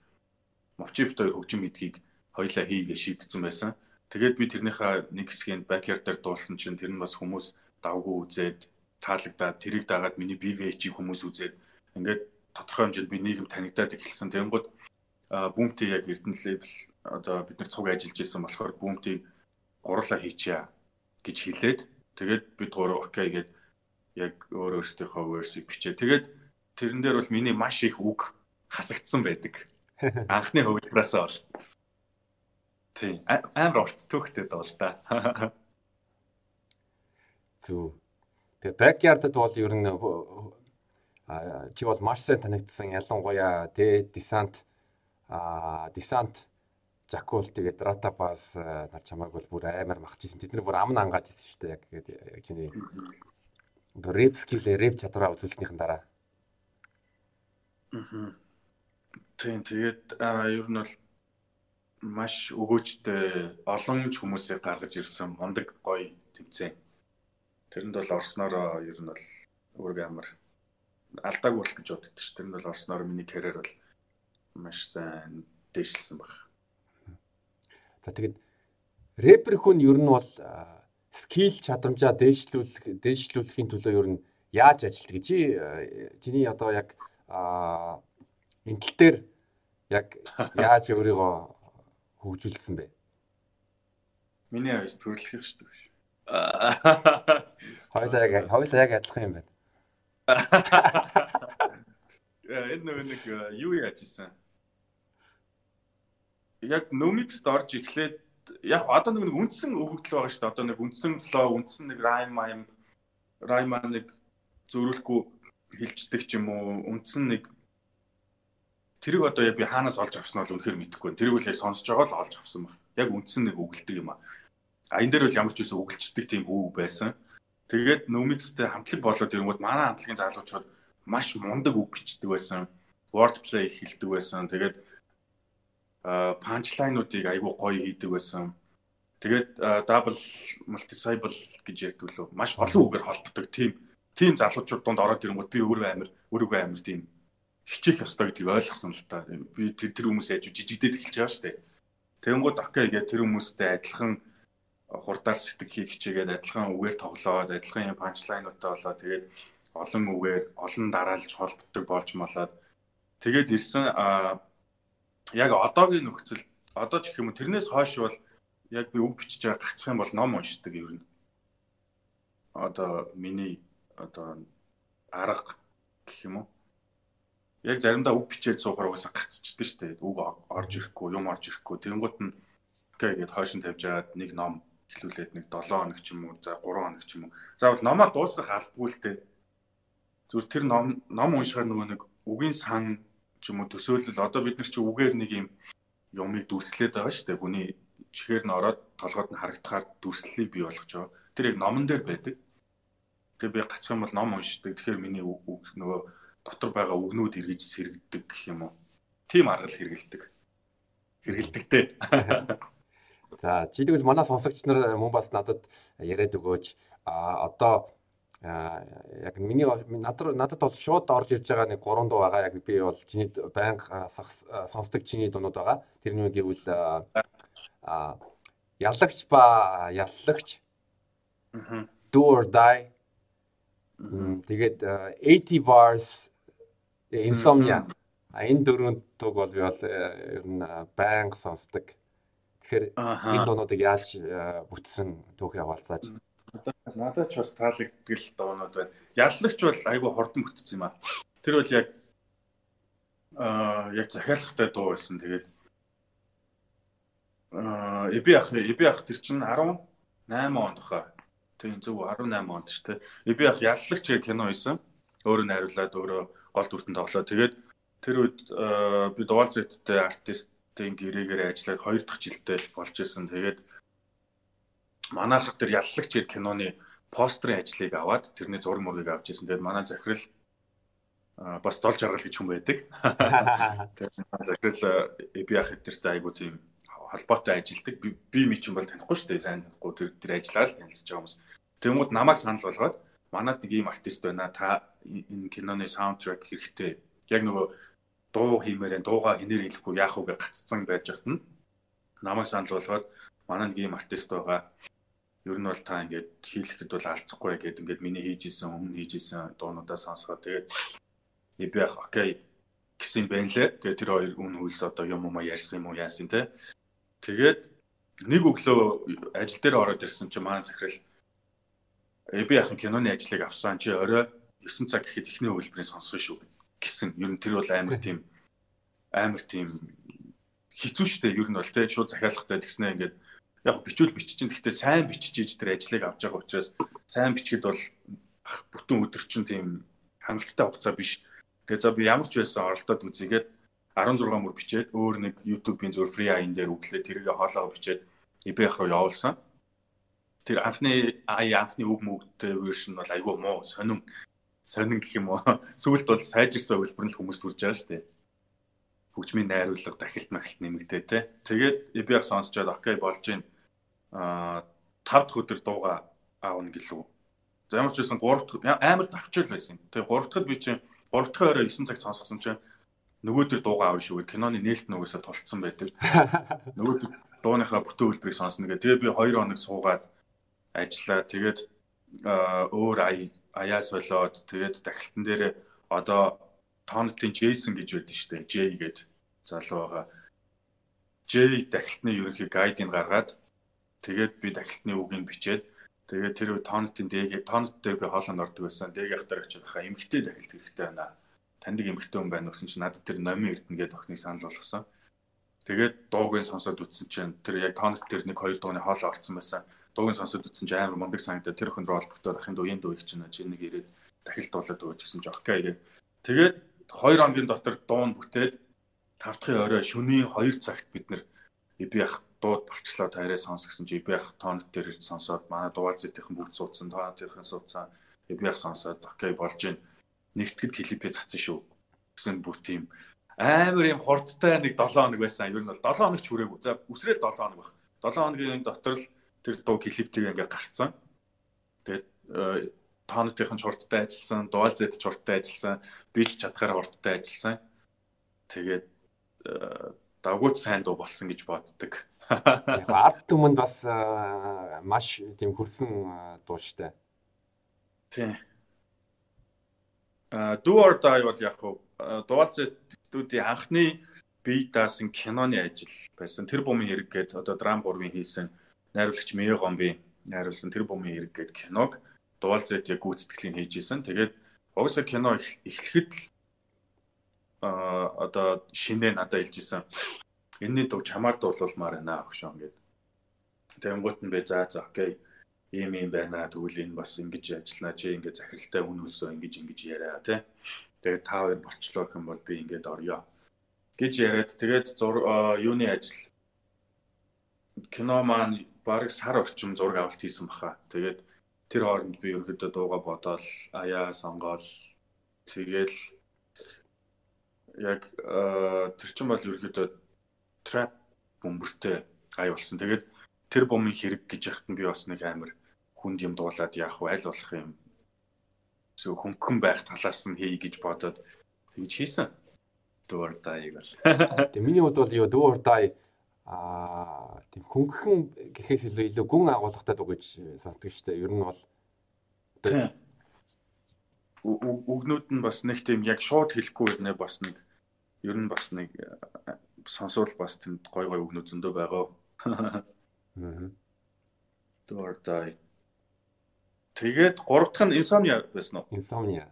мовчи бит хоёр хөгжим гэдгийг хоёлаа хийгээ шийдсэн байсан. Тэгээд би тэрнийхээ нэг хэсгийг backyard дээр дуулсан чинь тэр нь бас хүмүүс давгүй үзээд таалагдаад тэрийг дагаад миний BVH-ийг хүмүүс үзээд ингээд тодорхой хэмжээнд би нийгэм танигдаад эхэлсэн. Тэнгууд бүүмти яг Эрдэнэ лейбл одоо бид нар цуг ажиллаж исэн болохоор бүүмтийг гурлаа хийчихье гэж хэлээд тэгээд бид гурав окей гээд яг өөр өөрсдийнхөө версийг бичээ. Тэгээд тэрэн дээр бол миний маш их үг хасагдсан байдаг. *laughs* Анхны хөвлөдрөөс бол. Тийм. Амар урт түүхтэй бол да. *laughs* Зүг. Тэгээ backyard-д бол ер нь чи бол маш сайн танигдсан ялангуяа тэ десант а десант Жакул тэгээд Ратапас нар чамайг бол бүр амар махчихсэн. Тэд нар бүр амна ангааж ирсэн шүү дээ. Яг яг чиний рэп скилээ, рэп чадвараа үзүүлснийхэн дараа. Аа. Тийм тэгээд ер нь бол маш өгөөжтэй олон ч хүмүүсийг гаргаж ирсэн мундаг гоё тэмцээн. Тэрэнд бол орсноор ер нь бол өөргөө амар алдааг болох гэж боддог ш. Тэрэнд бол орсноор миний карьер бол маш сайн дээшлсэн баг. За тэгээд рэпер хүн ер нь бол скил чадамжаа дээшлүүлэх дээшлүүлэхийн төлөө ер нь яаж ажилтдаг чи чиний одоо яг энэ тал дээр яг яаж өөрийгөө хөгжүүлсэн бэ? Миний авьяас төрөлхөх шүү дээ. Хойлоо яг хойлоо яг адилхан юм байна. Энэ нэг юу яаж исэн? яг Numix-д орж эхлээд яг одоо нэг үндсэн өгөгдөл байгаа шүү дээ. Одоо нэг үндсэн флоу, үндсэн нэг rhyme rhyme rhyme нэг зөрүүлэхгүй хилждэг ч юм уу. Үндсэн нэг тэрийг одоо яг би хаанаас олж авсан бол үнэхээр мэдэхгүй. Тэрийг үл яг сонсож байгаа л олж авсан баг. Яг үндсэн нэг өгөлдөг юм аа. А энэ дээр бол ямар ч үсэн өгөлчдөг тийм үг байсан. Тэгээд Numix-тэй хамтлаг болоод ирэнгүүт манай хамтлагийн залуучууд маш мундаг үг бичдэг байсан. Wordplay хэлдэг байсан. Тэгээд панчлайнуудыг айгүй гоё хийдэг байсан. Тэгээд double multi-syllable гэж ярьдаг лөө маш олон үгээр холбогддог тийм тийм залуучууд донд ороод ирэнгүүт би өөрөө амир өөрийгөө амир тийм хичээх ёстой гэдгийг ойлгосон л та. Би тэр тэр хүмүүс яаж жижигдээд эхэлж байгаа шүү дээ. Тэнгууд окей гэ тэр хүмүүстэй адилхан хурдаар сэтг хийх хичээгээд адилхан үгээр тоглоод адилхан юм панчлайнуудтай болоо тэгээд олон үгээр олон дараалж холбогддог болж молоод тэгээд ирсэн яг одоогийн нөхцөл одоо ч гэх юм тэрнээс хойш бол яг би үг бичиж байгаа гацх юм бол ном уншдаг ер нь. Одоо миний одоо арга гэх юм уу? Яг заримдаа үг бичээд суухаар угаасаа гацчихдээ шүү дээ. Үг орж ирэхгүй, юм орж ирэхгүй. Тэнгуут нь гэд хойш нь тавьж аваад нэг ном эхлүүлээд нэг 7 хоног ч юм уу, за 3 хоног ч юм уу. Заавал номоо дуусгах алдгүй л дээ. Зүгээр тэр ном ном уншихаар нөгөө нэг үгийн сан ч юм уу төсөөлөл одоо бид нар чи үгээр нэг юм юмыг дүрслээд байгаа шүү дээ. Хүний чихээр нь ороод толгойд нь харагдахаар дүрслэлийг бий болгож байгаа. Тэр яг номон дээр байдаг. Тэгээ би гацх юм бол ном уншдаг. Тэгэхээр миний үг нөгөө дотор байгаа үгнүүд эргэж сэргдэг юм уу. Тим аргал хэрэгэлдэг. Хэрэгэлдэг те. *laughs* За чи тэгвэл манай сонсогч нар мөн бас надад яриад өгөөч. А одоо яг миний надад надад бол шууд орж ирж байгаа нэг 3 дуу байгаа. Яг би бол чиний байнга сонсдог чиний дуунууд байгаа. Тэрний гэвэл а яллагч ба яллагч do or die тэгээд 80 bars insomnia а энэ дөрөв дууг бол би бол э, ер нь байнга сонсдог. Тэгэхээр энэ дуунуудыг яаж бүтсэн түүхий хаваалцааж Надад ч бас таалагддаг л доонод байна. Яллагч бол айгүй хордон бүтцсэн юм аа. Тэр бол яг аа яг захиалгатай дуу байсан. Тэгээд аа эби ах эби ах тэр чинь 18 онд хаа. Тийм зөв 18 онд ч тийм. Эби ах яллагч кино хийсэн. Өөрөө найруулад өөрөө гол дүртэн тоглоо. Тэгээд тэр үед би дугаал зэттэй артистийн гэрээгээр ажиллаад хоёр дахь жилдээ болж исэн. Тэгээд манайх тэр яллагч гэр киноны постерын ажлыг аваад тэрний зураг мөргийг авч ирсэн. Тэгээд манай захирал бас зол жаргал гэж хүн байдаг. *laughs* Тэгээд захирал би ах хэдэртэй айгуу тийм холбоотой ажилдаг. Би ми чинь бол танихгүй шүү дээ. Сайн танихгүй тэр тэр ажиллаа л танилцж байгаа хүмүүс. Тэнгүүд намайг санал болгоод манад нэг ийм артист байна. Та энэ киноны саундтрек хэрэгтэй. Яг нөгөө дуу хиймээрэн дууга хинээр хэлэхгүй яах вэ гэж гаццсан байж хат нь намайг санал болгоод манай нэг ийм артист байгаа. Ер нь бол та ингээд хийлэхэд бол алцахгүй гэдэг ингээд миний хийж исэн өмнө хийж исэн дуунуудаа сонсгоо. Тэгээд би яг окей гэсэн байна лээ. Тэгээд тэр хоёр үн хөлс одоо юм уу ярьсан юм уу яасан те. Тэгээд нэг өглөө ажил дээр ороод ирсэн чинь маань захирал э би яхан киноны ажлыг авсан чи орой 9 цаг гэхэд ихний хөлбөрийн сонсгоо шүү гэсэн. Ер нь тэр бол амар тийм амар тийм хэцүү шттэ ер нь бол те шууд захиалгатай тэгснэ ингээд яг бичвэл бичиж чинь гэхдээ сайн бичиж иж тэр ажлыг авч байгаа учраас сайн бичгэд бол бүтэн өдөр чинь тийм хангалттай хугацаа биш. Тэгээ за би ямар ч байсан оролдоод үзьгээд 16 мөр бичээд өөр нэг YouTube-ийн зөв free аян дээр өглөө тэргээ хоолоо бичээд ибэх руу явуулсан. Тэр анхны ая анхны үг мөгтэй вершн бол айгүй муу сонин сонин гэх юм уу. *laughs* Сүүлд бол сайжирсан хөлбөр нь хүмүүс төрж байгаа шүү дээ. Хөгжмийн найруулга дахилт махалт нэмэгдээ те. Тэгээд ибэх сонсчоод окей болж гин а 5 дахь өдөр дууга аавна гэлүү. За ямар ч байсан 3 дахь амар давчил байсан. Тэгээ 3 дахьд би чинь 3 дахь орой 9 цаг сонсгосон чинь нөгөөдөр дуугаа аав шүү. Киноны нээлт нөгөөсө тулцсан байдаг. *laughs* Нөгөөдөр дууныхаа бүтэн хөлбөрийг сонсно гэх. Тэгээ би 2 хоног суугаад ажиллаа. Тэгээд өөр ая аяас болоод тэгээд дахилтан дээр одоо тонтын Джейсон гэж байдаг шүү дээ. J гээд залуу байгаа. J дахилтны ерөнхий гайдыг гаргаад тэгээд би дахилтны үгийг бичээд тэгээд тэр тонтын дээг тонт дээр би хоолойн ордог байсан. Дээг ахтар очиж хаа эмгтэй дахилт хэрэгтэй байна таньдаг эмэгтэй хүн байна гэсэн чинь надад тэр номын эрдэнэ гэдэг охиныг санал болгосон. Тэгээд дуугийн сонсоод үтсэн чинь тэр яг тонот тэр нэг хоёр дууны хоол орцсон байсан. Дуугийн сонсоод үтсэн чинь амар мундаг санагдаад тэр охин руу олбогдоод ахын дуугийн дуу их чинь чи нэг ирээд дахил дуулаад өгч гэсэн чинь окей гээ. Тэгээд 2 хоногийн дотор дуун бүтээд 5 дахь орой шөнийн 2 цагт бид нэр би яг дууд болчлоо таараа сонс гэсэн чи би яг тонот дээр ирж сонсоод манай дугаал зэтийнхэн бүгд суудсан тоонотынхэн суудсан би яг сонсоод окей болж байна нэгтгэд клипээ цацсан шүү гэсэн бүх тийм амар юм хурдтай нэг 7 хоног байсан. Ер нь бол 7 хоног ч хүрээгүй. За үсрээл 7 хоног баг. 7 хоногийн дотор л тэр дуу клиптэйг ингээд гарцсан. Тэгээд э, тоонотын хурдтай ажилласан, дуал зэд хурдтай ажилласан, бич чадхаараа хурдтай ажилласан. Тэгээд э, дагууч сайн дуу болсон гэж боддог. Яг ард түмэнд бас э, маш тийм хөрсөн дуу штэ. Тийм. Do or Die бол яг хуу дуалц студийн анхны бие даасан киноны ажил байсан. Тэр бумын хэрэг гээд одоо драм 3-ын хийсэн найруулагч Мэё гомби найруулсан тэр бумын хэрэг гээд киног дуалцэд яг гүйцэтгэлийн хийж исэн. Тэгээд угсаа кино эхлэхэд л а одоо шинэ надад хэлж исэн. Энэний дуу чамаар дуулуулмаар байна агшон гээд. Тэнгуут нь бэ за за окей ийм юм байна. Тэгвэл энэ бас ингэж ажиллана. Чи ингэ захиралтай үн хөлсөө ингэж ингэж яриа тий. Тэгээд та хоёр болчлоо гэх юм бол би ингээд орё гэж яриад тэгээд юуны ажил кино маань бараг сар орчим зураг авалт хийсэн баха. Тэгээд тэр хооронд би ерөөдөө дууга бодоол аяа сонгоол тэгэл яг тэр чин бол ерөөдөө трап бөмбөртэй ай болсон. Тэгээд тэр бомын хэрэг гэж яхад нь би бас нэг амар хүнд юм дуулаад яах вэ аль болох юм зөв хөнгөн байх талаас нь хий гэж бодоод тэгж хийсэн. Дуур дайг бол. Тэг миний хувьд бол юу дуур дай аа тийм хөнгөн гэхээс илүү илүү гүн агуулгатай дуу гэж сонсдог шүү дээ. Ер нь бол үгнүүд нь бас нэг тийм яг шууд хэлэхгүй нэ бас нэг ер нь бас нэг сонсвол бас тэнд гой гой үгнүүд зөндөө байгаа. Аа. Дуур дай Тэгээд гурав дахь нь insomnia байсан уу? Insomnia.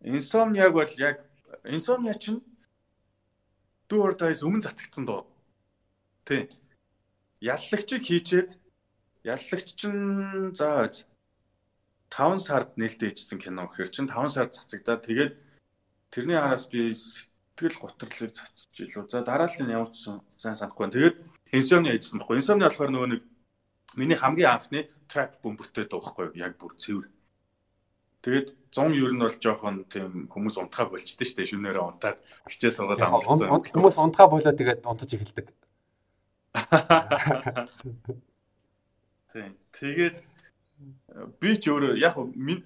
Insomnia бол яг insomnia чинь дайс өмнө цацагдсан доо. Тий. Яллагчийг хийчээд яллагч чинь за 5 сард нээлттэй хийжсэн кино гэхэр чинь 5 сард цацагдаад тэгээд тэрний араас би сэтгэл готрлыг цацж илүү. За дараалал нь ямар ч сайн санахгүй. Тэгээд insomnia хийжсэн баггүй. Insomnia болохоор нөгөө нэг Миний хамгийн анхны trap бөмбөртэй дуухгүй яг бүр цэвэр. Тэгээд 100 ер нь бол жоохон тийм хүмүүс унтахаа болчтой дээ шүнээрээ унтаад хичээл сургууль амгалцсан. Хүмүүс унтахаа болоод тэгээд унтаж эхэлдэг. Тийм. Тэгээд би ч өөрөө яг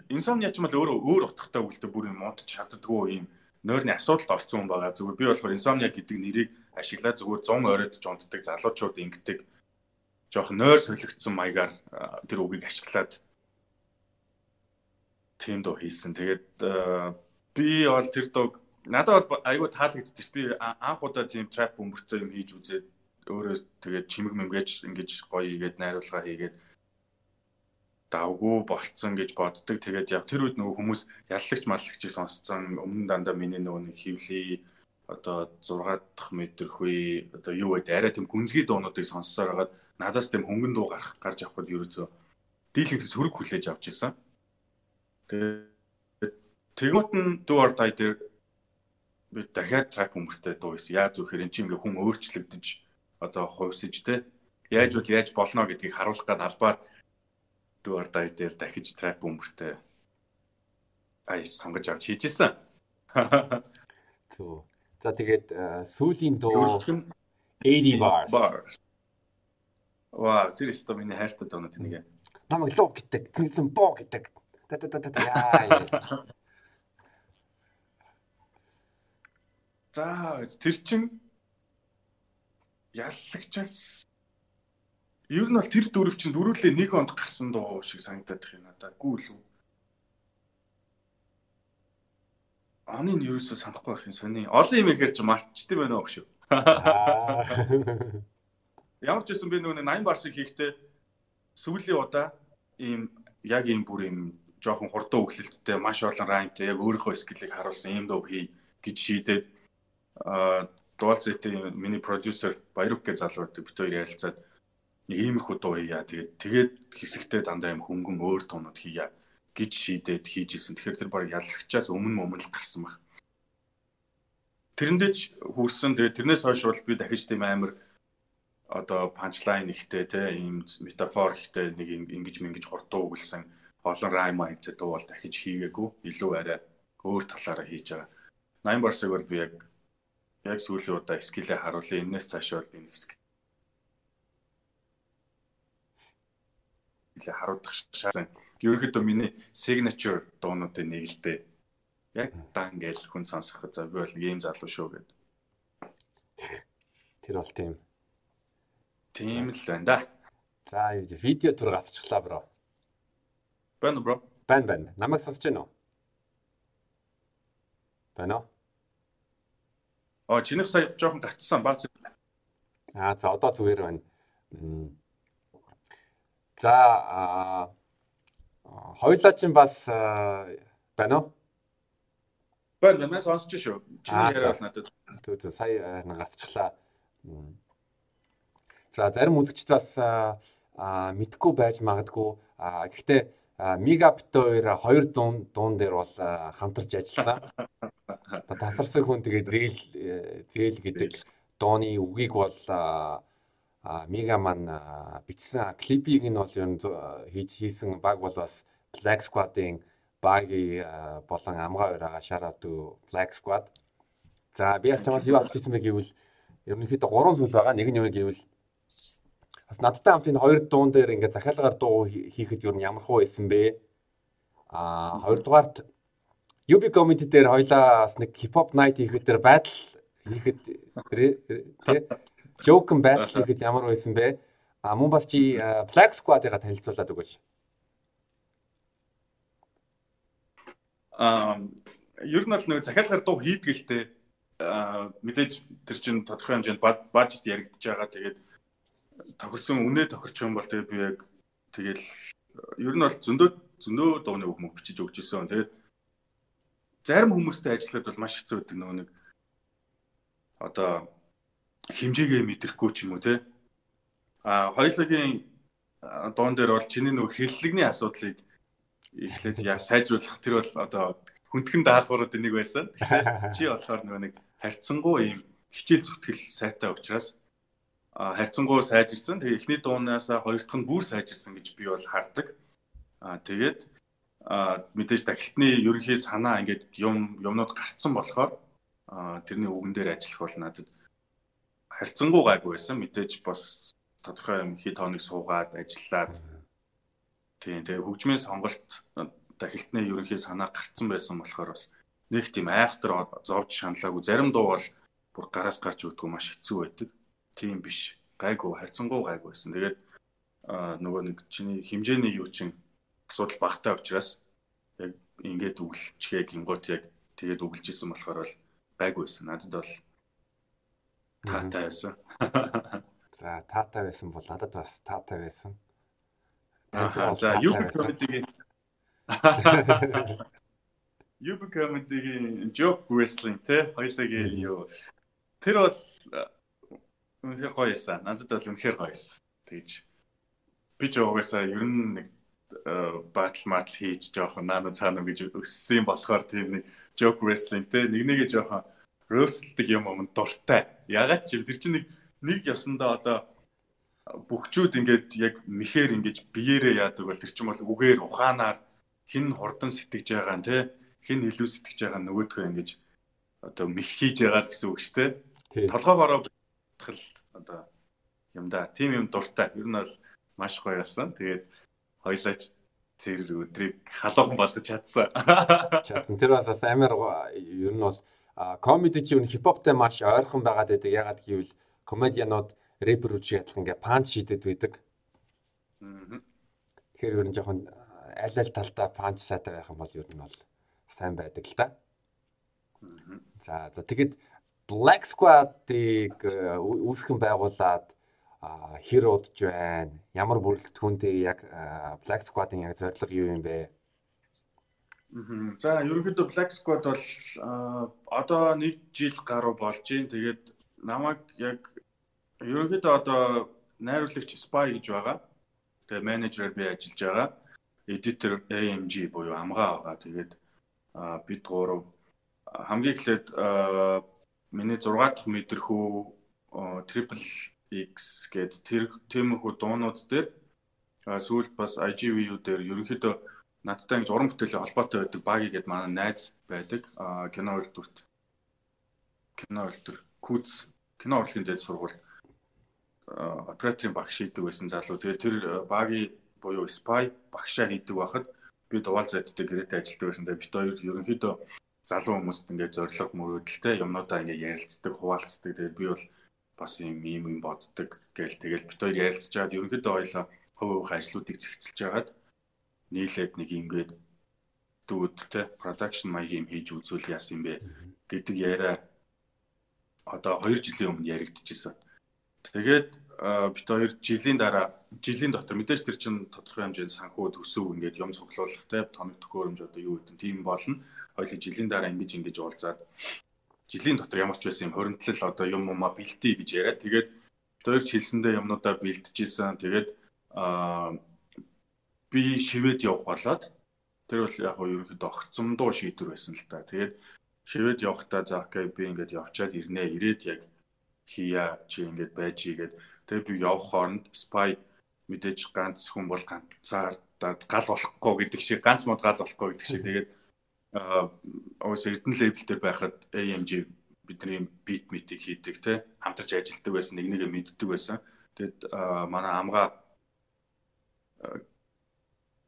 инсомниа ч юм бол өөрөө өөр утгатай үгтэй бүр юм модч чаддгүй юм нойрны асуудалд орсон хүн байгаа. Зүгээр би болохоор инсомниа гэдэг нэрийг ашиглаад зүгээр 100 оройд жонтдаг залуучууд ингэдэг жоох нойр солигдсон маягаар тэр үгийг ашиглаад тийм дуу хийсэн. Тэгээд би бол тэр дууг надад бол айгүй таалагдчих. Би анх удаа тийм trap бөмбөртэй юм хийж үзээд өөрөө тэгээд чимэг мэмгэж ингэж гоё хийгээд найруулга хийгээд давгүй болцсон гэж боддог. Тэгээд яг тэр үед нөгөө хүмүүс яллагч маллагчийг сонсцсон. Өмнө дандаа миний нөгөө нэг хөвлий одоо 6 дахь метр хүй одоо юу вэ арай тийм гүнзгий дуунуудыг сонссоор хагаад надаас тийм хөнгөн дуу гарах гарч авахд ерөөсөө дийлэнх сөрөг хүлээж авч исэн. Тэгээд тэгмэт нь дуу ортай дээр би дахиад трак өмөртэй дуу исэн. Яаж зөвхөр эн чинь ингээ хүн өөрчлөгдөж одоо хувьсэж те яаж бол яаж болно гэдгийг харуулах гад албаар дүүр дай дээр дахиж трап бөмбөртэй аяж сонгож авч хийжсэн. Түү. За тэгээд сүүлийн дуу 80 bars. Ваа, тэр өстө миний хайртай дуунууд нэг. Намайг лоо гэдэг, тэгсэн боо гэдэг. Та та та та яа. *laughs* За, тэр чин яллагчаас Ер нь бол тэр дөрөв чинь дөрүлээ нэг онд гарсан дуу шиг санагдаад их юм надаа. Гүү л үү. Оны нь ерөөсөө санахгүй байх юм сони. Олон юм ихээр чи мартчихдээ байна уу шүү. Ямар ч байсан би нөгөө 80 бар шиг хийхдээ сүүлийн удаа ийм яг ийм бүр ийм жоохон хурдан өглөлттэй маш олон раймтай яг өөрийнхөө скиллийг харуулсан ийм дуу хий гэж шийдээд аа дуалцэтийн миний продюсер Баярук гэж залуу бид хоёр ярилцаад нэг иймэрхүү дуу хийя. Тэгээд тэгээд хэсэгтээ дандаа юм хөнгөн өөр туунууд хийя гэж шийдээд хийжсэн. Тэгэхээр тэр баг яллагчаас өмнө өмнө л гарсан баг. Тэрэндээ ч хүрсэн. Тэгээд тэрнээс хойш бол би дахиж тийм амар одоо панчлайн ихтэй те ийм метафор ихтэй нэг ингэж мэнгэж хурдан өгүүлсэн олон райм аимтай дуу бол дахиж хийгээгүй. Илүү арай өөр талаараа хийж байгаа. 80 барсыг бол би яг яг сүүлийн удаа скилээ харуулъя. Энээс цаашаа бол би нэг скил нэлээ харуудах шаасан. Ерөнхийдөө миний signature дуунуудын нэг л дээ. Яг дан гэж хүн сонсох за би бол ийм залуу шүү гэд. Тэр бол тийм. Тийм л байна да. За видео тур гацчихлаа бро. Байна бро. Байна байна. Намайг сонсож байна уу? Байна уу? Оо чинийх сая жоохон гацсан баац. Аа за одоо зүгээр байна. За хоёулаа чинь бас байна уу? Байна, байна сонсож шүү. Чиний яриа бол надад. Түү түү сая гацчихлаа. За зарим үзэгчд бас мэдгүй байж магадгүй. Гэхдээ Мегапт хоёр хоёр дуун дуун дээр бол хамтарч ажиллана. *laughs* Тасарсан хүн тэгээ зээл зээл гэдэг дууны үгийг бол а Мегаман бичсэн клипийг нь бол ер нь хийж хийсэн баг бол бас Black Squad-ийн багийн болон амгаа out to Black Squad. За би яг чамаас юу асууж ирсэн бэ гэвэл ерөнхийдөө гурван зүйл байгаа. Нэг нь юу гэвэл бас надтай хамт энэ хоёр дуун дээр ингээд дахиалгаар дуу хийхэд нь ямар хөө байсан бэ? А хоёрдугаарт UB comedy дээр хоёлаа бас нэг hip hop night хийхэд тэр байдал хийхэд тий Joken Battle гэхэд ямар байсан бэ? А мөн бас чи Black Squad-ыг танилцуулаад өгөөч. Аа ер нь бол нэг захиалгаар дуу хийдгэлтэй аа мэдээж тэр чинь тодорхой хэмжээнд бажет яригдж байгаа. Тэгээд тохирсон үнэ тохирч юм бол тэгээд би яг тэгэл ер нь бол зөндөө зөндөө дууны үг мөг бичиж өгч ирсэн. Тэгээд зарим хүмүүстэй ажиллахад бол маш хэцүү байдаг нөгөө нэг одоо хэмжээгээ мэдрэхгүй ч юм уу те. А хоёулагийн дуун дээр бол чиний нөгөө хэллэгний асуудлыг эхлээд яа сайжруулах тэр бол одоо хүндхэн даалгаврууд нэг байсан. Чи болохоор нөгөө нэг харьцангуй ийм хичээл зүтгэл сайтай учраас харьцангуй сайжирсан. Тэгээ эхний дуунаас хоёр дахь нь бүр сайжирсан гэж би бол хардаг. Аа тэгээд мэдээж дахилтны ерөнхий санаа ингээд юм юмнууд гарцсан болохоор тэрний үгэн дээр ажиллах бол надад харьцангуй гайгүй байсан. Мэдээж бас тодорхой юм хит хоног суугаад ажиллаад Тийм тэгээ хөгжмийн сонголт хилтний ерөнхий санаа гарцсан байсан болохоор бас нэг тийм айхтар зовж шаналаагүй зарим дуу бол бүр гараас гарч өгдөг маш хэцүү байдаг. Тийм биш. Гайгүй харьцангуй гайгүй байсан. Тэгээд нөгөө нэг чиний хэмжээний юу чин асуудал багтаа учраас яг ингээд үгэлчгээ гингот яг тэгээд үгэлж исэн болохоор бол гайгүй байсан. Надад бол таатай байсан. *laughs* За таатай байсан бол надад бас таатай байсан. За юу комедигийн *laughs* юу комедигийн joke wrestling те хоёулаа юу тэр бол үнэхээр гоё байсан. Надад бол үнэхээр гоё байсан. Тэгж би ч угаасаа ер нь нэг батл матл хийж жоохон наано цаана гэж өссөн болохоор тийм нэг joke wrestling те нэг нэгэ жоохон roastдаг юм юм дуртай. Ягаад ч тэр чинь нэг нэг явсандаа одоо бүгчүүд ингээд яг мэхээр ингэж биеэрээ яадаг бол тэр чинь бол үгээр ухаанаар хин хурдан сэтгэж байгаа нь те хин илүү сэтгэж байгаа нөгөөдхөө ингэж одоо мэх хийж байгаа л гэсэн үг шүү дээ. Толгоогоороо бодхол одоо юм да. Тим юм дуртай. Ер нь бол маш гоё болсон. Тэгээд хоёлаач тэр өдрийг халуухан болгож чадсан. Чадсан. Тэр бас амар ер нь бол комеди чи юу хипхоптай маш ойрхон байгаад байдаг. Ягаад гэвэл комедианууд рэпер үчиг адилхан ингээ панч шидэд байдаг. Тэгэхээр ер нь жоохон аль аль талдаа панч сайтай байх юм бол ер нь бол сайн байдаг л да. За за тэгэд Black Squad-ыг э, үүсгэн байгуулад хэр удаж байна? Ямар бүрэлдэхүүнтэй яг Black Squad-ын яг зорилго юу юм бэ? За ерөнхийдөө Black Squad бол одоо нэг жил гаруй болж байна. Тэгээд намайг яг ерөнхийдөө одоо найруулагч Spy гэж байгаа. Тэгээ менежерээр би ажиллаж байгаа. Editor AMG буюу амгаа байгаа. Тэгээд бид гурав хамгийн эхлээд миний 6 дахь мэдрэхүү Triple X гээд тэр тиймэрхүү дуунууд дээр сүүлд бас IGVU дээр ерөнхийдөө надтай ингэж уран бүтээлийн холбоотой байдаг баги гээд манай найз байдаг. кино үйлдвэрт кино үйлдвэр Куц кино урлагийн дэд сургуульд операторын багш хийдэг байсан залуу. Тэгээд тэр багийн буюу spy багшаа хийдэг байхад би дугаал зайдтай гэрээтэй ажилладаг байсан. Тэгээд бид хоёр ерөнхийдөө залуу хүмүүст ингээд зориг мөрөөдөлтэй юмнуудаа ингээд ярилцдаг, хуваалцдаг. Тэгээд би бол бас юм юм юм боддог гээл тэгэл бид хоёр ярилцж чаад ерөнхийдөө хоёлаа хувь хувь ажлуудыг зэгцэлж жагаад нийлээд нэг ингээд дүүд те production маягийн юм хийж үзүүл яасан юм бэ гэдэг яриа одоо 2 жилийн өмнө яригдчихсэн. Тэгээд бит хоёр жилийн дараа жилийн дотор мэдээж тэр чин тодорхой хэмжээнд санхүү төсөв ингээд юм цуглуулгатай тоног төхөөрөмж одоо юу гэдэг тийм болно. Хоёул жилийн дараа ингэж ингэж уулзаад жилийн дотор ямар ч байсан юм хоригдлол одоо юм ума бэлтий гэж яриад тэгээд хоёр хэлсэндээ юмнуудаа бэлтжижсэн. Тэгээд аа би шивэд явах болоод тэр бол яг нь ерөнхийдөө огцомдоо шийдвэр байсан л та. Тэгээд шивэд явахдаа за окей би ингээд явчаад ирнэ. Ирээд яг хийя чи ингээд байж игээд тэгээ би явах хооронд спай мэдээж ганц хүн бол ганцаар гал болохгүй гэдэг шиг ганц мод гал болохгүй гэдэг шиг. Тэгээд өөс эрдэнэ лейбл дээр байхад AMG бидний бит митиг хийдэг те хамтарч ажилладаг байсан нэг нэгэ мэддэг байсан. Тэгэд манай амгаа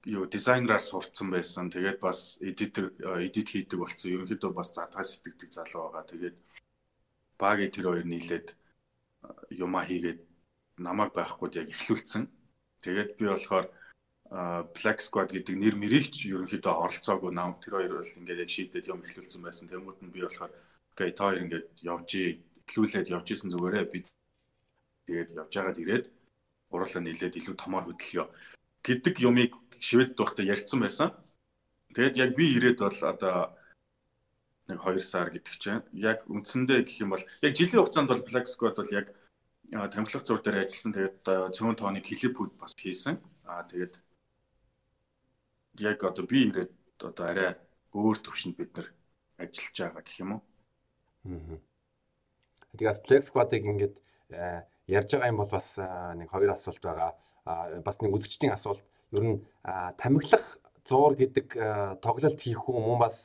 юу дизайнераар сурцсан байсан. Тэгээд бас эдитер эдит хийдэг болсон. Ерөнхийдөө бас задгаа сэтгэдэг залуу байгаа. Тэгээд багийн тэр хоёр нийлээд юмаа хийгээд намайг байхгүй яг эхлүүлсэн. Тэгээд би болохоор Black Squad гэдэг нэр мэрийг ч ерөнхийдөө оролцоогүй нам тэр хоёр бол ингээд яг шийдээд юм эхлүүлсэн байсан. Тэнгүүд нь би болохоор окей та хоёр ингээд явжий эхлүүлээд явж исэн зүгээрээ би тэгээд явж байгаад ирээд гурлаа нийлээд илүү томоор хөдлөё гэдэг юмыг шивэд дуухтай ярьсан байсан. Тэгээд яг би ирээд бол одоо нэг 2 сар гэдэг чинь яг үндсэндээ гэх юм бол яг жилийн хугацаанд бол Black Squad бол яг тамхилах зур дээр ажилласан. Тэгээд цөөн тооны клипүүд бас хийсэн. Аа тэгээд яг одоо би ирээд одоо арай өөр төвшөнд бид нар ажиллаж байгаа гэх юм уу. Аа. Тэгээс Black Squad-ыг ингээд ярьж байгаа юм бол бас нэг хоёр асуулт байгаа. Бас нэг үзэгчдийн асуулт. Ер нь тамхилах зур гэдэг тоглолт хийх хүн мөн бас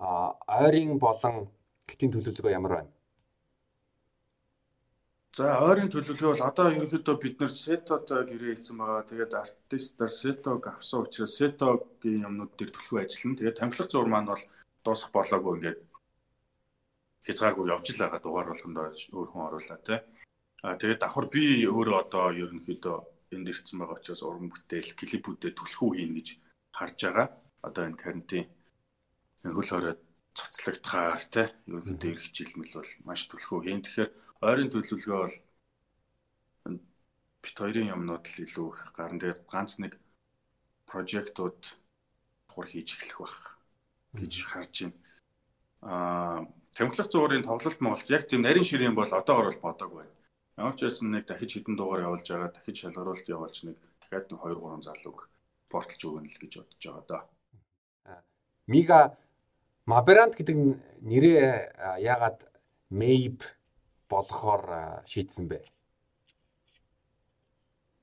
ойрын болон гэтийн төлөвлөгөө ямар байна? За ойрын төлөвлөгөө бол одоо ерөнхийдөө бид нэр сетотой гэрээ хийсэн байгаа. Тэгээд артистаар сетог авсан учраас сетогийн юмнууд дээр төлөвлөгөө ажиллана. Тэгээд тамхилах зур маань бол дуусах болоогүй ингээд хязгааргүй явж л байгаа дугаар болгондоо өөр хүн оруулаа тий. А тэгээд давхар би өөрөө одоо ерөнхийдөө энд ирсэн байгаа учраас уран бүтээл клипүүдэд төлхөө хийн гэж харж байгаа. Одоо энэ карантин хөл хорой цоцлогдохоор тий ерөнхийдөө ирэх жилмэл бол маш төлхөө хийн. Тэгэхээр ойрын төлөвлөгөө бол бит хоёрын юмнууд л илүү их гарна. Тэгээд ганц нэг прожектууд хур хийж эхлэх байх гэж харж байна. Аа Тамхилах зуурын тоглолт Монголд яг тийм нарийн ширээ бол одоогор бол бодоагүй байна. Ямар ч байсан нэг дахиж хэдэн дугаар явуулж байгаа, дахиж шалгаруулалт явуулж нэг дахиад нэг 2 3 залууг порталж өгнө л гэж бодож байгаа доо. Мига Маберант гэдэг нэрээ яагаад Мэйб болгохоор шийдсэн бэ?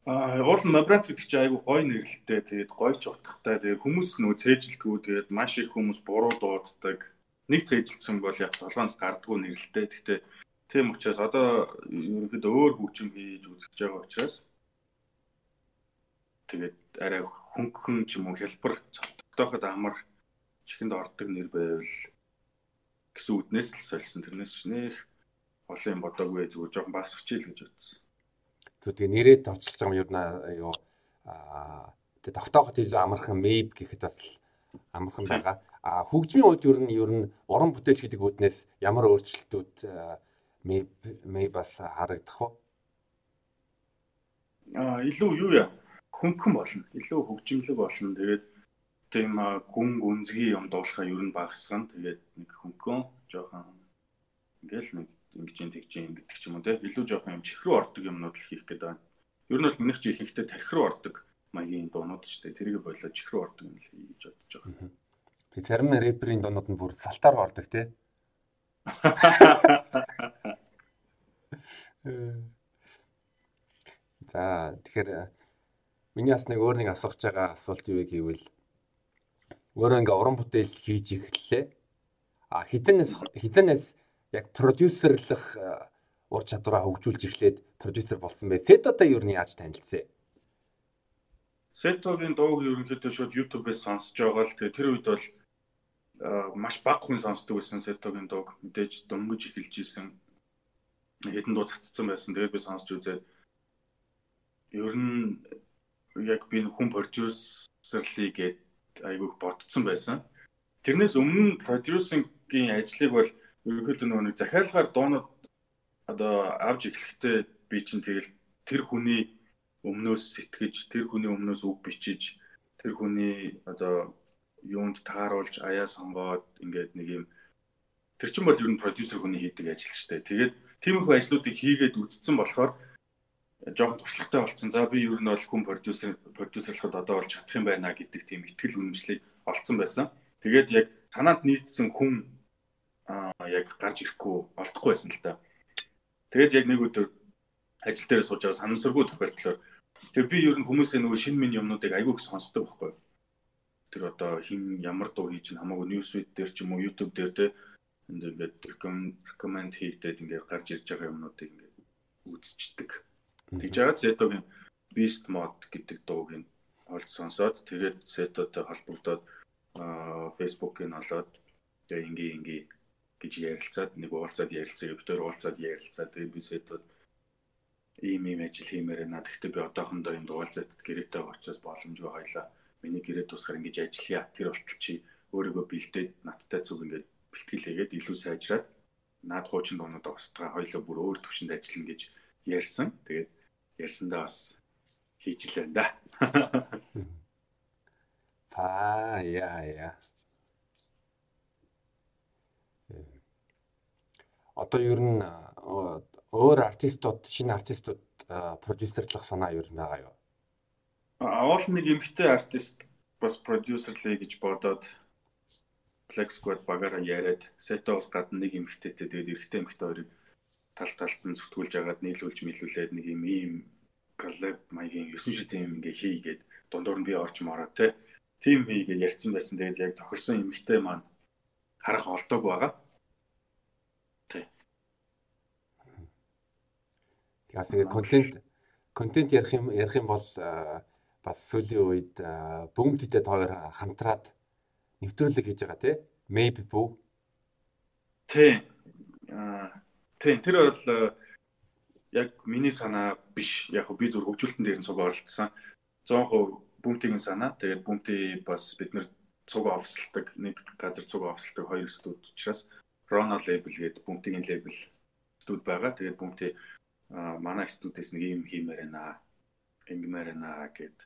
Аа, уул нь Маберант гэдэг чинь айгүй гоё нэрлэлтэй. Тэгээд гоё ч утгатай. Тэгээд хүмүүс нөө цээжилтгүү. Тэгээд маш их хүмүүс буруу дууддаг нэг цэжилсэн бол яг толгоноос гардггүй нэрлэлтэй. Гэхдээ тийм учраас одоо ерөнхийдөө өөр хөгжим хийж үзэж байгаа учраас тэгээд арай хөнгөн ч юм уу хэлбэр цогтойход амар чихэнд ордог нэр байвал гэсэн үднээс л сольсон. Тэрнээс ч нэх олон юм бодоогүй зүгээр жоохон багсах чийл гэж бодсон. Зү тэгээ нэрээ товчлж байгаа юм юу юу аа тэгээ тогтооход илүү амархан мэйб гэхэд бас амархан байгаа. А хөгжмийн үед ер нь ер нь уран бүтээлч гэдэг үднээс ямар өөрчлөлтүүд мэй мэй бас харагдах вэ? А илүү юу яа хөнгөн болно. Илүү хөгжимлөг болно. Тэгээд тийм гүн гүнзгий юм дуулахаа ер нь багасгана. Тэгээд нэг хөнгөн жоохон ингээл нэг ингэж юм тэгж юм гэдэг ч юм уу те. Илүү жоохон юм чихрүү ордог юмнууд л хийх гэдэг байна. Ер нь бол минийх чи ихэнхдээ тархи руу ордог маягийн дуунууд шүү дээ. Тэрийг болоо чихрүү ордог юм л хийж бодож байгаа. Би зарим рэперийн дуунууд нь бүр салтаар ордог тий. *laughs* За тэгэхээр миний бас нэг өөр нэг асууж байгаа асуулт юу гэвэл өөрөө ингээ уран бүтээл хийж эхэллээ. А хитэнэс хитэнэс яг продюсерлах ур чадвараа хөгжүүлж эхлээд продюсер болсон бай. Сетотой юу нь яаж танилцсан? Сетогийн дууг ерөнхийдөө шууд YouTube-ээс сонсож байгаа л тэгээ тэр үед бол маш бага хүн сонсдог байсан Сетогийн дууг мэдээж дөнгөж эхэлж исэн хэдэн дуу цацсан байсан. Тэгээд би сонсч үзээд ер нь яг би хүн продюсерлий гэд айгүйх бодсон байсан. Тэрнээс өмнө продюсингийн ажлыг бол ерөнхийдөө нөгөө нэг захиалгаар дуунууд одоо авч эхлэхдээ би чинь тэгэл тэр хүний өмнөөс сэтгэж тэр хүний өмнөөс үг бичиж тэр хүний одоо юунд тааруулж аяа сонгоод ингээд нэг юм тэр чин бол ер нь продюсер хүний хийдэг ажил шүү дээ. Тэгээд тиймэрхүү ажлуудыг хийгээд үтцсэн болохоор жоохон туршлагатай болсон. За би ер нь бол хүн продюсер продюсерлахад одоо бол чадах юм байна гэдэг тийм ихтгэл үнэмшлийг олцсон байсан. Тэгээд яг санаанд нийцсэн хүн яг гарч ирэхгүй олдохгүй байсан л та. Тэгээд яг нэг өдөр ажил дээр сууж байгаа санамсаргүй тохиолдлоор Тэгээ би ер нь хүмүүсээ нөгөө шинэ минь юмнуудыг айгүй их сонсдог байхгүй. Тэр одоо хин ямар дуу хийж ин хамаагүй ньюсвит дээр ч юм уу YouTube дээр те энд ингээд рекоменд хийгдээд ингээд гарч ирж байгаа юмнуудыг ингээд үзчихдэг. Тэгж байгаа Сетогийн Beast Mode гэдэг дууг нь олж сонсоод тэгээд Сетотой холбогдоод Facebook-ыг олоод тэгээ ингээ ингээ гэж ярилцаад нэг уулзаад ярилцаа, өвтөр уулзаад ярилцаа. Тэгээ би Сетод ийм ийм ажил хиймээр байна. Гэхдээ би одоохондоо энэ дугаалцаад гэрээтэй очиос боломжгүй хоёлаа. Миний гэрээ тусгаар ингэж ажиллая. Тэр болтол чи өөрийгөө бэлдээд надтай зүг ингээд бэлтгэлээгээд илүү сайжраад наад хуучин дуунууд устгаа хоёлоо бүр өөр төвшөнд ажиллана гэж ярьсан. Тэгээд ярьсандаа бас хийж л байна да. Аа яа яа. Одоо ер нь өөр артистууд шинэ артистууд продюсерлах санаа юу байгаа юу? Авал нэг эмгтэй артист бас продюсерлээ гэж бодоод Flex Squad багаараа яриад Сетоос гадна нэг эмгтээтэй тэгээд эрэгтэй эмгтэй хоёрыг тал талд нь зүтгүүлж агаад нийлүүлж мэлүүлээд нэг юм ийм коллаб маягийн 9 шидийн юм ингээ хийгээд дундуур нь би орж мараа те. Тим хийгээ ярьсан байсан. Тэгээд яг тохирсон эмгтэй маань харах олдоог байгаа. Бас ингээ контент контент ярих юм ярих юм бол бас сүүлийн үед бөмбөдтэй хоёр хамтраад нэвтрүүлэг хийж байгаа тий. Maybe бүү. Тий. Аа тий тэр бол яг миний санаа биш. Яг би зөв хөгжүүлэлтэн дээр нь цуг оролцсон. 100% бүүмтийн санаа. Тэгээд бүүмти бас бид нэр цуг офслдаг нэг газар цуг офслдаг хоёр студ учраас Rono label гэдэг бүүмтийн label студ байгаа. Тэгээд бүүмти манай студиэс нэг юм хиймээр байна. Ингэмээр байна гэд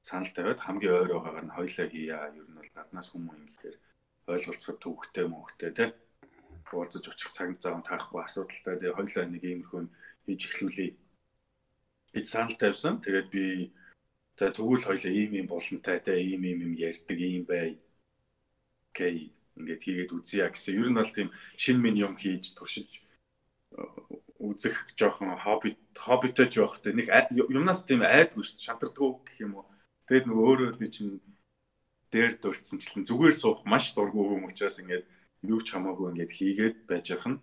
санал тавиад хамгийн ойр байгаагаар нь хоёлаа хийя. Ер нь бол гаднаас хүмүүс ингэхээр ойлголцоход төвхтэй мөнхтэй тий. Уулзаж очих цаг зав таарахгүй асуудалтай. Тэгээ хоёлаа нэг иймэрхүү хийж эхлүүлээ. гэж санал тавьсан. Тэгээд би за тэгвэл хоёлаа ийм юм болонтай тий ийм ийм юм ярьдаг ийм бай. Окей ингээд хийгээд үзье гэсэн. Ер нь бол тийм шин минь юм хийж туршиж үзэх жоохон хобби хоббитэй ч байх те. Нэг юмнаас тийм айдгүй шүү шантардгүй гэх юм уу? Тэгэд нөгөө өөрөө би чинь дээр дурдсанчлан зүгээр суух маш дургүй хүн учраас ингээд юу ч хамаагүй ингээд хийгээд байж нь.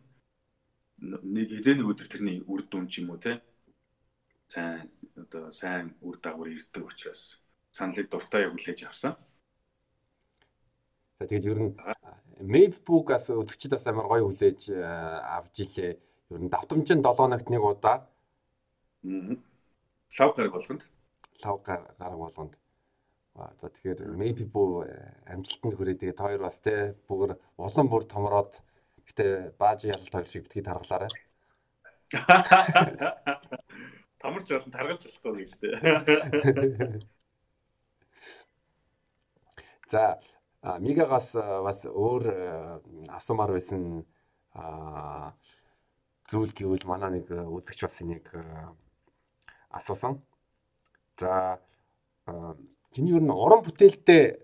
Нэг эзэн өдөр тэрний үр дүн ч юм уу те. Сайн одоо сайн үр дагавар ирдэг учраас саналыг дуртай явуулж авсан. За тэгээд ер нь Mapbook-аас өдөрчид бас амар гоё хүлээж авж илээ. Ер нь давтамжин 7 хоногт нэг удаа. Аа. Лав гараг болгонд лав гараг болгонд за тэгэхээр maybe буу амжилтанд хүрээ тэгээд хоёр бас те бүгэр улам бүр томроод гэтээ бааж ялалт хоёр шиг битгий таргалаарай. *laughs* Томорч болон таргалж болохгүй гэж те. *laughs* За Мигагаас бас өөр асуумаар байсан зүйл гэвэл манай нэг үзэгч бас энийг асуусан. За чиний ер нь уран бүтээлтэй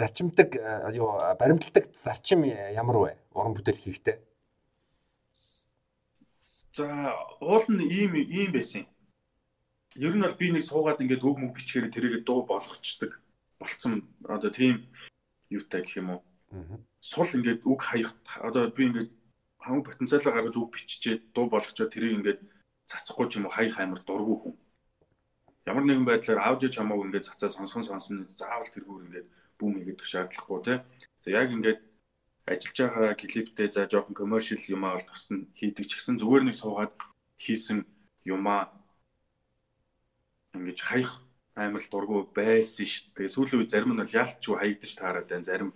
зарчимдаг юу баримталдаг зарчим ямар вэ? Уран бүтээл хийхдээ. За уул нь ийм ийм байсан. Ер нь бол би нэг суугаад ингээд үг мөг бичгээр тэрийг дуу болгочдөг болцсон одоо тийм юутай гэх юм уу. Сул ингээд үг хаях одоо би ингээд хамаг потенциалаа гаргаж үг биччихээ дуу болгочоо тэрийг ингээд цацахгүй ч юм уу хаях амар дургүй хүн ямар нэгэн байдлаар аудио чамааг ингээд цацаа сонсгон сонсно заавал тэргүүр ингээд бүүм хийгээд шаардлагагүй тий. Тэгээ яг ингээд ажиллаж байгаа клиптэй за жоохон commercial юмаа бол тусна хийдэг ч гэсэн зүгээр нэг суугаад хийсэн юмаа ингэж хаях амар дургу байсан шүү дээ. Сүүлийн үе зарим нь бол яалтчгүй хаягдаж таарад байна. Зарим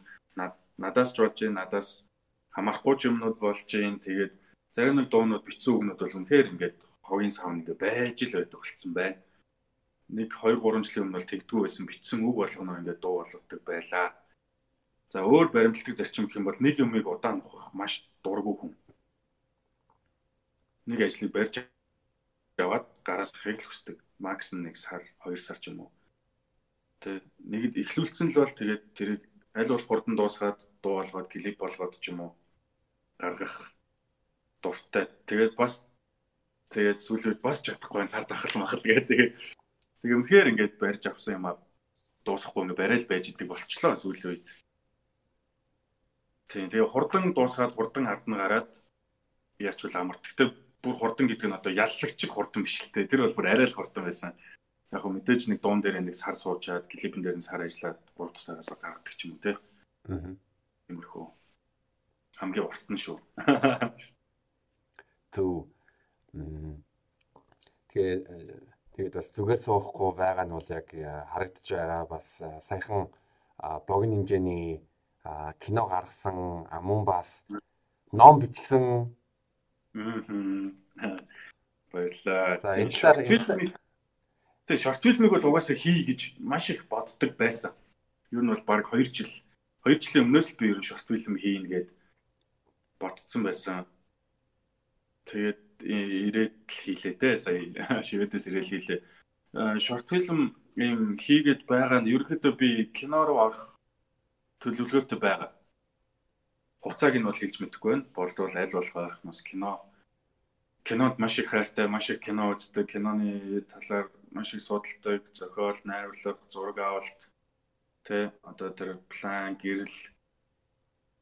надаас ч болж надаас хамаарахгүй юмнууд болж байна. Тэгээд зарим нэг дуунууд бичсэн үгнүүд бол үнэхээр ингээд хогийн савн ингээд байж л байдаг болсон байна нэг 2 3 жилийн өмнө бол тэгдгүү байсан битсэн үг болгоно ингээд дуу болгодог байлаа. За өөр баримтлагдаг зарчим гэх юм бол нэг юмыг удаан нухах маш дургүй хүн. Нэг ажлыг барьж яваад гараас гарахыг л хүсдэг. Макс нэг сар, 2 сар ч юм уу. Тэ нэг ихлүүлсэн л бол тэгээд тэрийг аль болох хурдан дуусгаад дуу болгоод клип болгоод ч юм уу гаргах дуртай. Тэгээд бас тэгээд сүүлийн бас чадахгүй цар тахал махал тэгээд тэгээд Тэгээ үнэхээр ингээд барьж авсан юм аа дуусахгүй ингээд барайл байж идэг болчлоо сүүлийн үед. Тийм тэгээ хурдан дуусгаад хурдан ард нь гараад яачвал амар. Гэхдээ бүр хурдан гэдэг нь одоо яллагчиг хурдан биш л те. Тэр бол бүр арай л хурдан байсан. Яг хөө мэдээж нэг дуун дээр нэг сар суучаад клипэн дээр нь сар ажиллаад 3 тусаараас гаргадаг ч юм уу те. Аа. Тиймэрхүү. Хамгийн урт нь шүү. Тү. Тэгээ Тэгээд бас зүгээр суухгүй байгаа нь бол яг э, харагдаж байгаа бас э, саяхан богино хэмжээний кино гаргасан мөн бас ном бичсэн. Баярлалаа. Тэгээ шорт фильмийг бол угаасаа хий гэж маш их боддог байсан. Юу нь бол баг 2 жил 2 жилийн өмнөөс л би ер нь шорт фильм хийнэ гэд бодсон байсан. Тэгээд ирээд хийлээ те сая *laughs* шивэдээс ирэл хийлээ. Шорт фильм ийм хийгээд байгаа нь ерөөхдөө би кино руу орох төлөвлөгөөтэй байгаа. Хугацааг нь бол хэлж мэдэхгүй байна. Болдвол аль болох орох нас кино кинонд маш их хайртай, маш их кино үздэг, киноны талаар маш их судалдаг, зохиол, найруулга, зураг авалт тэ одоо тэр план, гэрэл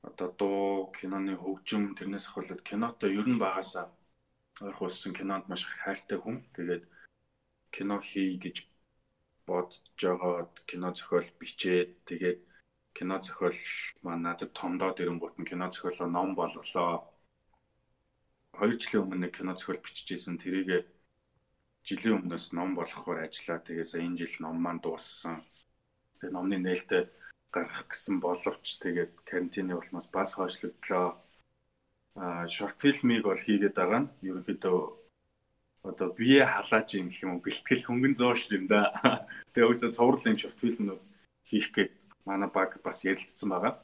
одоо дуу, киноны хөгжим тэрнээс ахвалаад кинотой ер нь багасаа Орох болсон кинонд маш хайртай хүн. Тэгээд кино хий гэж бодож байгаа кино зохиол бичээд тэгээд кино зохиол маань надад томдоод ирэнгуут нь кино зохиолоо ном болголоо. 2 жилийн өмнө кино зохиол биччихсэн. Тэрийг жилийн өмнөөс ном болгохоор ажиллаа. Тэгээд сая энэ жил ном маань дууссан. Тэгээд номны нээлттэй гаргах гэсэн боловч тэгээд карантины улмаас бас хойшлогдлоо. Аа шорт фильмийг бол хийгээд байгаа нь ерөнхийдөө одоо бие халааж юм гэх юм уу бэлтгэл хөнгөн зоош юм да. *laughs* Тэгээ өсө цоврал юм шорт фильмнүүд хийх гээд манай баг бас ярилцсан байгаа.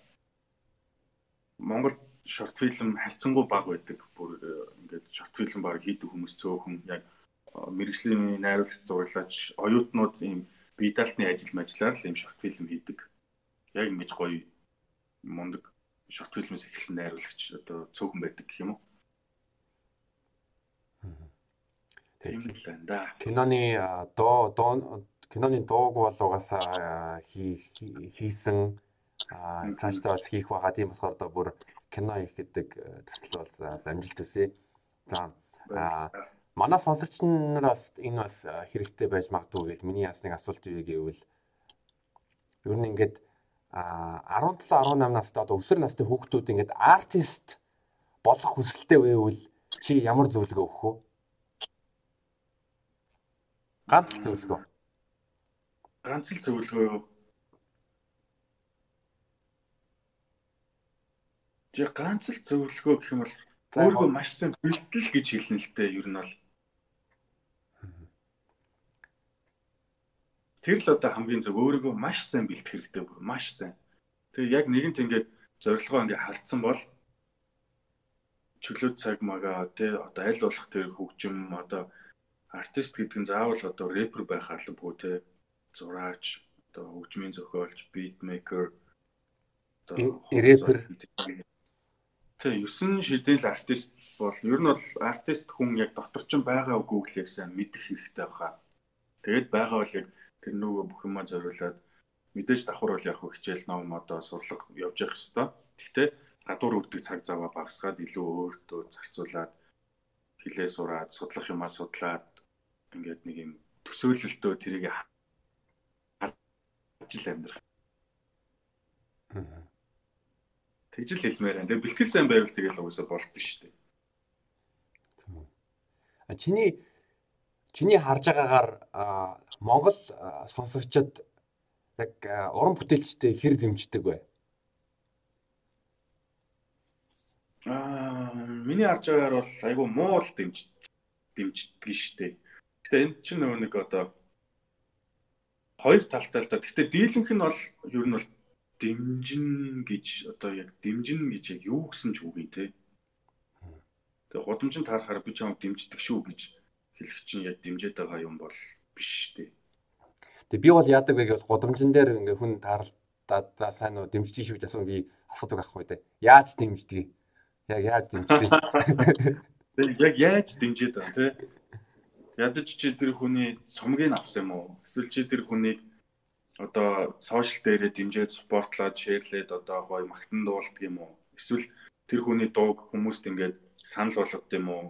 Монгол шорт фильм хайцсангуу баг байдаг. Бүр э, ингээд шорт фильм баг хийдэг хүмүүс цөөхөн яг э, мэрэгжлийн найруулагч зурлаач оюутнууд ийм бие даалтны ажил мэжлэр л ийм шорт фильм хийдэг. Яг ингэж гоё мундаг шорт фильмээс эхэлсэн найруулагч одоо цөөхөн байдаг гэх юм уу. Тийм л байна да. Киноны доо доо киноны дууг бол угаасаа хийсэн цаашдаа бас хийх байгаа. Тийм болохоор одоо бүр кино хийх гэдэг төсөл бол амжилт төсөө. За манай сонсогч нараас энэ бас хэрэгтэй байж магадгүй гэж миний ясныг асуулт юу гэвэл ер нь ингээд 17 18 настай одоо өсвөр настай хүүхдүүд ингээд артист болох хүсэлтэй байвал чи ямар зөвлөгөө өгөх вэ? Ганц л зөвлөгөө. Ганц л зөвлөгөө. Чи ганц л зөвлөгөө гэх юм бол өөрийгөө маш сайн бэлтгэл гэж хэлнэ л дээ ер нь бол. Тэр л одоо хамгийн зөв өөрийгөө маш сайн бэлтгэх хэрэгтэй бүр маш сайн. Тэгээ яг нэгэнт ингээд зорилгоо ингээд хардсан бол чөлөө цаг магаа тий одоо аль болох тэр хөгжим одоо артист гэдэг нь заавал одоо рэпер байх албагүй те зураач одоо хөгжмийн зохиолч битмейкер одоо рэпер тэг 9 шидэл артист бол ер нь бол артист хүн яг дотор ч байгаа үгүй гэлээ сайн мэдэх хэрэгтэй баха. Тэгээд байгаа бол яг тэр нөгөө бүх юмаа зориулаад мэдээж давхар бол яг хичээл ном одоо сурлага явж явах хэвээр. Гэхдээ гадуур үрдэг цаг заваа багасгаад илүү өөртөө зарцуулаад хилээ сураад судлах юмаа судлаад ингээд нэг юм төсөөлөлтөө тэрийг ажил амьдрах. Тэгж л хэлмээр байна. Тэгээ бэлтгэл сайн байвал тэгэл угсаа болт шүү дээ. А чиний чиний харж байгаагаар Монгол сонсогчид яг уран бүтээлчтэй хэр дэмждэг вэ? Аа миний харж байгаагаар бол айгүй муу л дэмж дэмждэг шүү дээ. Гэтэ энд чинь нөгөө нэг одоо хоёр талтай л да. Гэтэ дийлэнх нь бол ер нь бол дэмжин гэж одоо яг дэмжин гэж яг юу гэсэн ч үгүй те. Тэгээ гудамжинд таарахаар би чамд дэмждэг шүү гэж хэлэх чинь яг дэмжиж байгаа юм бол биш те. Тэгээ би бол яадаг вэ гэвэл гудамжин дээр ингээ хүн таарлаа за сайн уу дэмжиж шүү гэж асуух асуудаг ахгүй те. Яаж дэмждэг? Яг яаж дэмждэг? *laughs* Яг яаж дэмжиж байгаа те ядаж чи тэр хүний цомгийг авсан юм уу? Эсвэл чи тэр хүнийг одоо сошиал дээрээ дэмжиж спортлоод шеэрлээд одоо гоё магтан дуулдаг юм уу? Эсвэл тэр хүний дууг хүмүүст ингээд санал болгоод юм уу?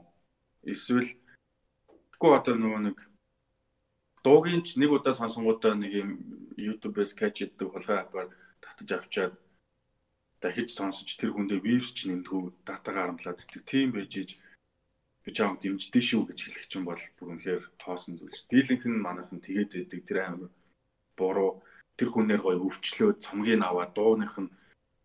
Эсвэл тэгэхгүй одоо нөгөө нэг дуугийн ч нэг удаа сонсонгуудаа нэг юм YouTube-ээс catch иддэг хулгай апаар татаж авчаад дахиж сонсож тэр хүндээ вирус ч нэмдэггүй датагаа харамлаад тийм байж иж би чам дэмждэг шүү гэж хэлэх чинь бол бүр үнэхээр хоосон зүйлс. Дийлэнх нь манайхан тэгээд байдаг. Тэр амар буруу. Тэр хүнээр гоё өвчлөө цомгийг аваад дууных нь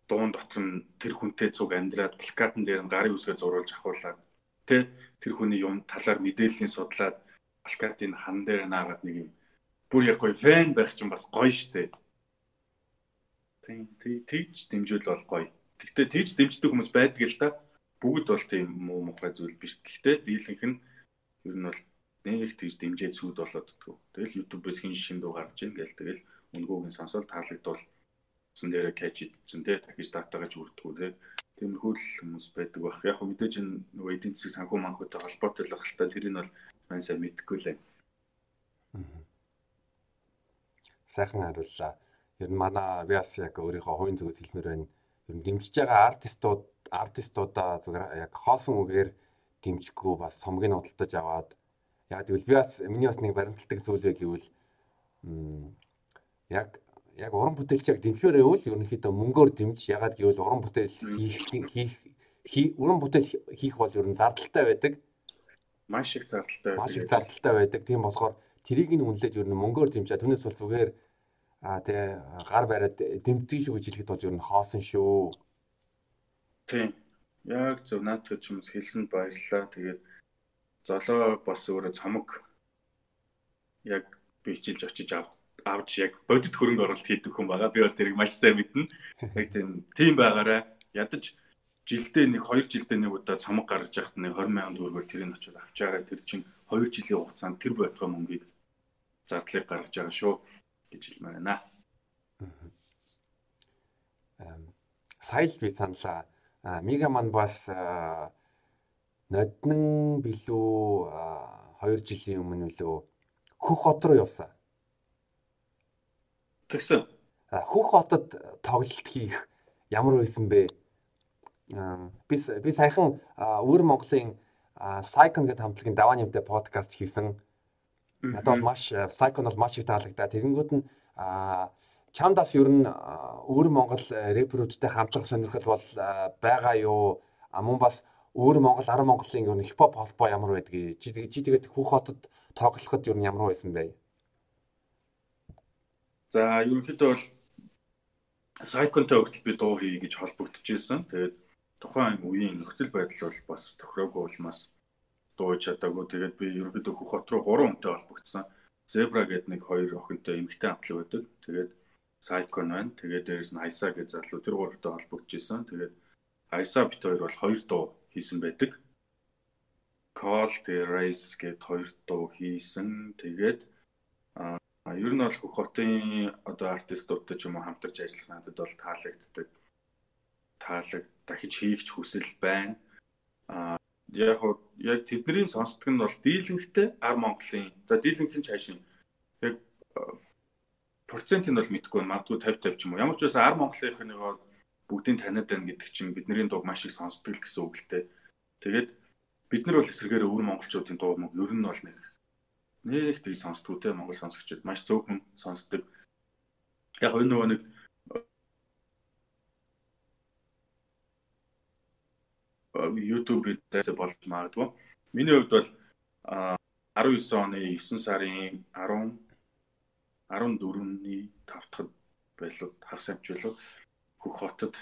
дуун дотор нь тэр хүнтэй цуг амьдраад плакатн дээр нь гарын үсгээ зурулж ахуулаад тэ тэр хүний юм талаар мэдээллийн судлаад плакатын хан дээр наагаад нэг юм бүр яг гоё фэн байх чинь бас гоё штэ. Тийм тийж дэмжүүл бол гоё. Гэхдээ тийж дэмждэг хүмүүс байдаг л да бүгд бол тийм муу мухай зүйл биш. Гэхдээ дийлэнх нь ер нь бол нэг тийж дэмжээд сүйд болоод дтгүү. Тэгэл YouTube-ээс хин шин дуу гарч ийн гээл тэгэл үнгүүгийн сонсоод таалагдвал зэн дээр кэч идсэн те дахиж датагаж үрдгүү те тиймэрхүү л хүмүүс байдаг бах. Яг мэдээж энэ нөгөө эдийн засгийн санхүү манхуудтай холбоотой л л та тэрийг бол мань сайн мэдэхгүй лээ. Сайхан хариуллаа. Ер нь манай бас яг өөрийнхөө хувийн зүгээс хэлмээр байна. Ер нь дэмжиж байгаа артистууд артистуудаа зүгээр яг хоосон үгээр дэмжихгүй бас цомгийг худалдаж аваад яг тэгвэл би бас миний бас нэг баримталдаг зүйл вэ гэвэл яг яг уран бүтээлч яг дэмжвэрээ үл ерөнхийдөө мөнгөөр дэмж ягаад гэвэл уран бүтээл хийх хийх уран бүтээл хийх бол ер нь зардалтай байдаг. Маш их зардалтай байдаг. Маш их зардалтай байдаг. Тийм болохоор тэрийг нь үнэлээд ер нь мөнгөөр дэмжээ. Түүнээс бол зүгээр аа тий гар бариад дэмжиж шүү гэж хэлэхэд бол ер нь хоосон шүү. Тийм. Яг зөв наадад ч юм хэлсэнд баярлалаа. Тэгээд золоо бас өөрөө цомог яг бичилж очиж авд авч яг бодит хөрөнгө оруулалт хийдэг хүн байгаа. Би бол тэрийг маш сайн мэднэ. *laughs* Яг тийм тийм байгаараа ядаж жилдээ нэг 2 жилдээ нэг удаа цомог гаргаж яхад нэг 20 сая төгрөгөөр тэрийг очиж авчаараа тэр чинь 2 жилийн хугацаанд тэр бодлого мөнгийг зардлыг гаргаж байгаа шүү гэж хэлмээр байна. Эм сая л би саналаа Мига маань бас ноднон билүү 2 жилийн өмнө билүү Хөх хот руу явсан. Тэгсэн. Хөх хотод тоглолт хийх ямар байсан бэ? Би би саяхан Өвөр Монголын Cycon гэдэг хамтлагийн даваа нэмтэй подкаст хийсэн. Надад маш Cycon бол маш их таалагдаа. Тэгэнгүүт нь чамдас ер нь өөр Монгол рэперүүдтэй хамтрах сонирхол бол байгаа юу? Мөн бас өөр Монгол 10 Монголын ер нь хипхоп холбоо ямар байдгийг чи тэгээд Хүүх хотод тоглоход ер нь ямар байсан бэ? За ерөнхийдөө бол Сайконтой хүртэл би дуу хий гэж холбогдож ирсэн. Тэгээд тухайн үеийн нөхцөл байдал бол бас тохироогүй улмаас дуу чадаагүй. Тэгээд би ерөнхийдөө Хүүх хот руу 3 хүнтэй холбогдсон. Zebra гэдэг нэг хоёр охинтой эмэгтэй хамтлаг байдаг. Тэгээд Сайкон байна. Тэгээд дээрэс нь Айса гэж залуу тэр гуравтай холбогдож исэн. Тэгээд Айса бит хоёр бол хоёр дуу хийсэн байдаг. Call the Race гэд хоёр дуу хийсэн. Тэгээд а ер нь бол хотын одоо артистуудтай ч юм уу хамтарч ажиллах надад бол таалагддаг. Таалаг дахиж хийх хүсэл байна. А яг яг тэдний сонсдог нь бол дийлэнхтэй ар Монголын за дийлэнхэн цаашийн яг процентыг бол мэдэхгүй байна. Магадгүй 50 50 ч юм уу. Ямар ч байсан ар Монголынх нэг бүгдийг таниад байна гэдэг чинь бидний дууг маш их сонсдог гэсэн үг л дээ. Тэгээд бид нар бол эсрэгээр өвөр монголчуудын дуу мөг ер нь бол нэг нэг тийг сонсдгоо те монгол сонсогчид маш цөөхөн сонсдог. Яг энэ нөгөө нэг YouTube-ээс болж магадгүй. Миний хувьд бол 19 оны 9 сарын 10 14-ний 5 дахь байлууд хагас амжуулал хөх хотод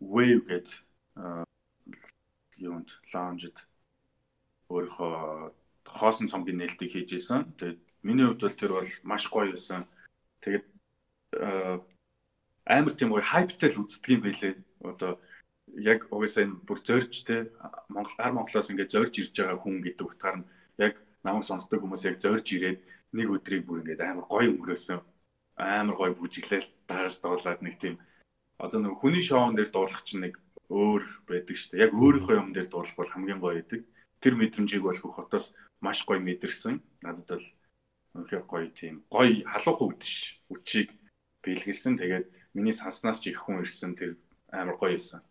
Wave гэж юунд лаунжид өөрийнхөө хоосон цомгийн нээлтийг хийж исэн. Тэгээд миний хувьд бол тэр бол маш гоё байсан. Тэгээд амар тийм гоё хайптай л үздэг юм байлээ. Одоо яг угаасаа энэ бүр зорж те Монгол ар Монголоос ингээд зорж ирж байгаа хүн гэдэг утгаар нь яг намайг сонсдог хүмүүс яг зорж ирээд нэг өдрийг бүр ингээд амар гоё өнгөрөөсөн. Амар гоё бүжиглэл дагаж дуулаад нэг тийм одоо нэг хүний шоун дээр дуулах чинь нэг өөр байдаг шүү дээ. Яг өөрийнхөө юм дээр дуулах бол хамгийн гоё байдаг. Тэр мэдрэмжийг бол хөх хотоос маш гоё мэдэрсэн. Надад бол үнэхээр гоё тийм гоё халуух өвдөж үчиг бэлгэлсэн. Тэгээд миний санснаас ч их хүн ирсэн тэр амар гоё байсан.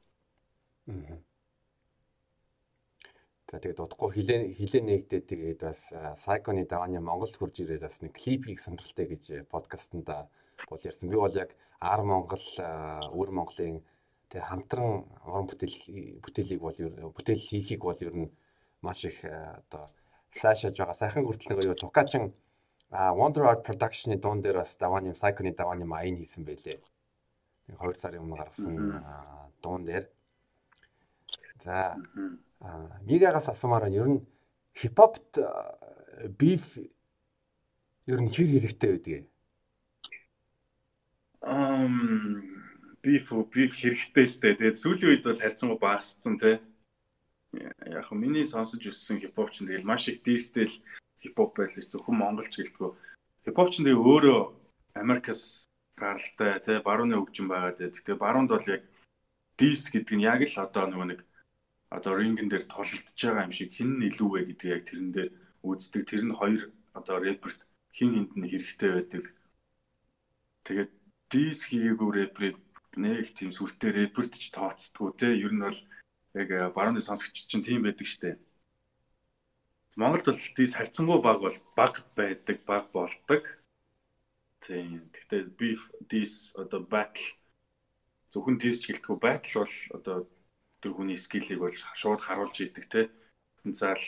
За тэгээд удахгүй хилээ хилээ нэгдээд тэгээд бас Сайконы давааны Монголд хурж ирээд бас нэг клипийг сонирхолтой гэж подкастнда бол ярьсан. Би бол яг Ар Монгол өвөр Монголын тэг хамтран уран бүтээл бүтээлийг бол бүтээл хийхийг бол ер нь маш их одоо сайшааж байгаа. Сайхан хүртэл нэг юу Тукачин Wonder Art Production-ы дуун дээр бас давааны Сайконы давааны маяг хийсэн байлээ. Нэг 2 сарын өмнө гаргасан дуун дээр. За Мигагаас асуумаар нь ер нь хипхопт биф ер нь хэр хэрэгтэй байдгийг. Ам биф биф хэрэгтэй л дээ. Тэгээд сүүлийн үед бол харьцангуй багассан те. Яг миний сонсож өссөн хипхоп ч тэгэл маш их дистел хипхоп байл зөвхөн монголч гэлтгөө. Хипхоп ч тэгээ өөрөө Америкас гаралтай те барууны хөгжим байгаа дээ. Тэгээ баруунд бол яг дис гэдэг нь яг л одоо нөгөө нэг одоо рингэн дээр тололдож байгаа юм шиг хэн нь илүү вэ гэдгийг яг тэрэн дээр үздэг. Тэр нь хоёр одоо рэперт хин хинд нь хэрэгтэй байдаг. Тэгээд дис хийгээгүй рэперийг нэг тийм сүртэй рэперт ч тооцдгоо те. Ер нь бол Яг барууны сонсогч чинь тийм байдаг штэ. Монголд бол тийс харьцангуй баг бол баг байдаг, баг болдог. Тийм. Гэхдээ beef this одоо battle зөвхөн тийс ч гэлтгүй battle бол одоо тэр хүний скиллийг бол шууд харуулж идэг те. Потенциал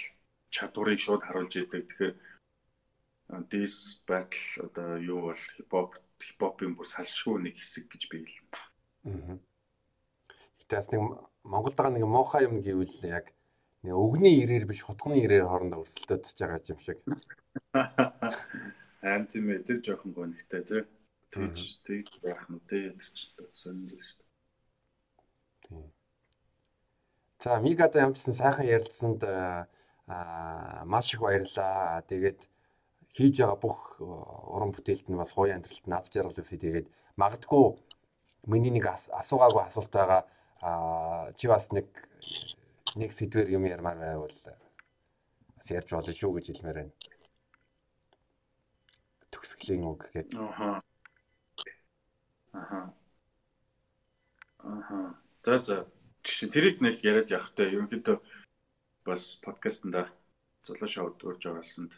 чадварыг шууд харуулж идэг. Тэгэхээр this battle одоо юу бол хипхоп хипхопын бүр салшгүй нэг хэсэг гэж би хэлнэ. Аа. Гэтэ нэг Монголд байгаа нэг муухай юм гэвэл яг нэг өгний ирээр биш хутганы ирээр хоорондоо өрсөлдөж байгаа юм шиг. Аим тийм ээ тэр жоохон гонхтой тий. Тэгж тэгж байх нь тий тэр ч сонирхол шүү дээ. Тийм. За Мигада ямарчсан сайхан ярилцсанд аа маш их баярлаа. Тэгээд хийж байгаа бүх уран бүтээлд нь бас хуулийн амьдралд над жаргал үсэ тэгээд магадгүй миний нэг асуугаагүй асуулт байгаа аа чи бас нэг нэг сэдвэр юм ярмаар байвал бас ярьж болно шүү гэж хэлмээр байна. Төгсгөлийн үг гэдэг. Аха. Аха. Аха. За за. Жишээ тэрийг нэг яриад явахтай. Ерөнхийдөө бас подкастнда золоо шоуд урьж оролцсонд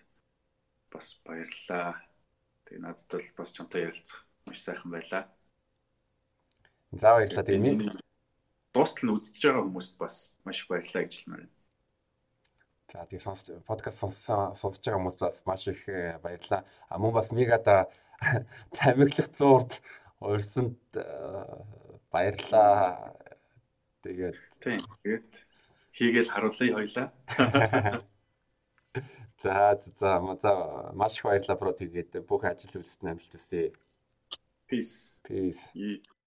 бас баярлалаа. Тэгээ надад бол бас чамтай ярилцах маш сайхан байлаа. За баярлалаа. Тэгээ дуустал нь үзэж байгаа хүмүүст бас маш баярлалаа гэж хэлмээр байна. За тэгээ сонс подкаст сонссон сонсож байгаа хүмүүст бас маш их э, баярлалаа. А мөн бас мигада *laughs* тамиглах зуурд урьсанд э, баярлалаа. Тэгээд тийм тэгээд хийгээл харуулъя хоёлаа. *laughs* За за за маш их баярлалаа бро тэгээд бүх ажил үйлсэд амжилт хүсье. Peace. Peace.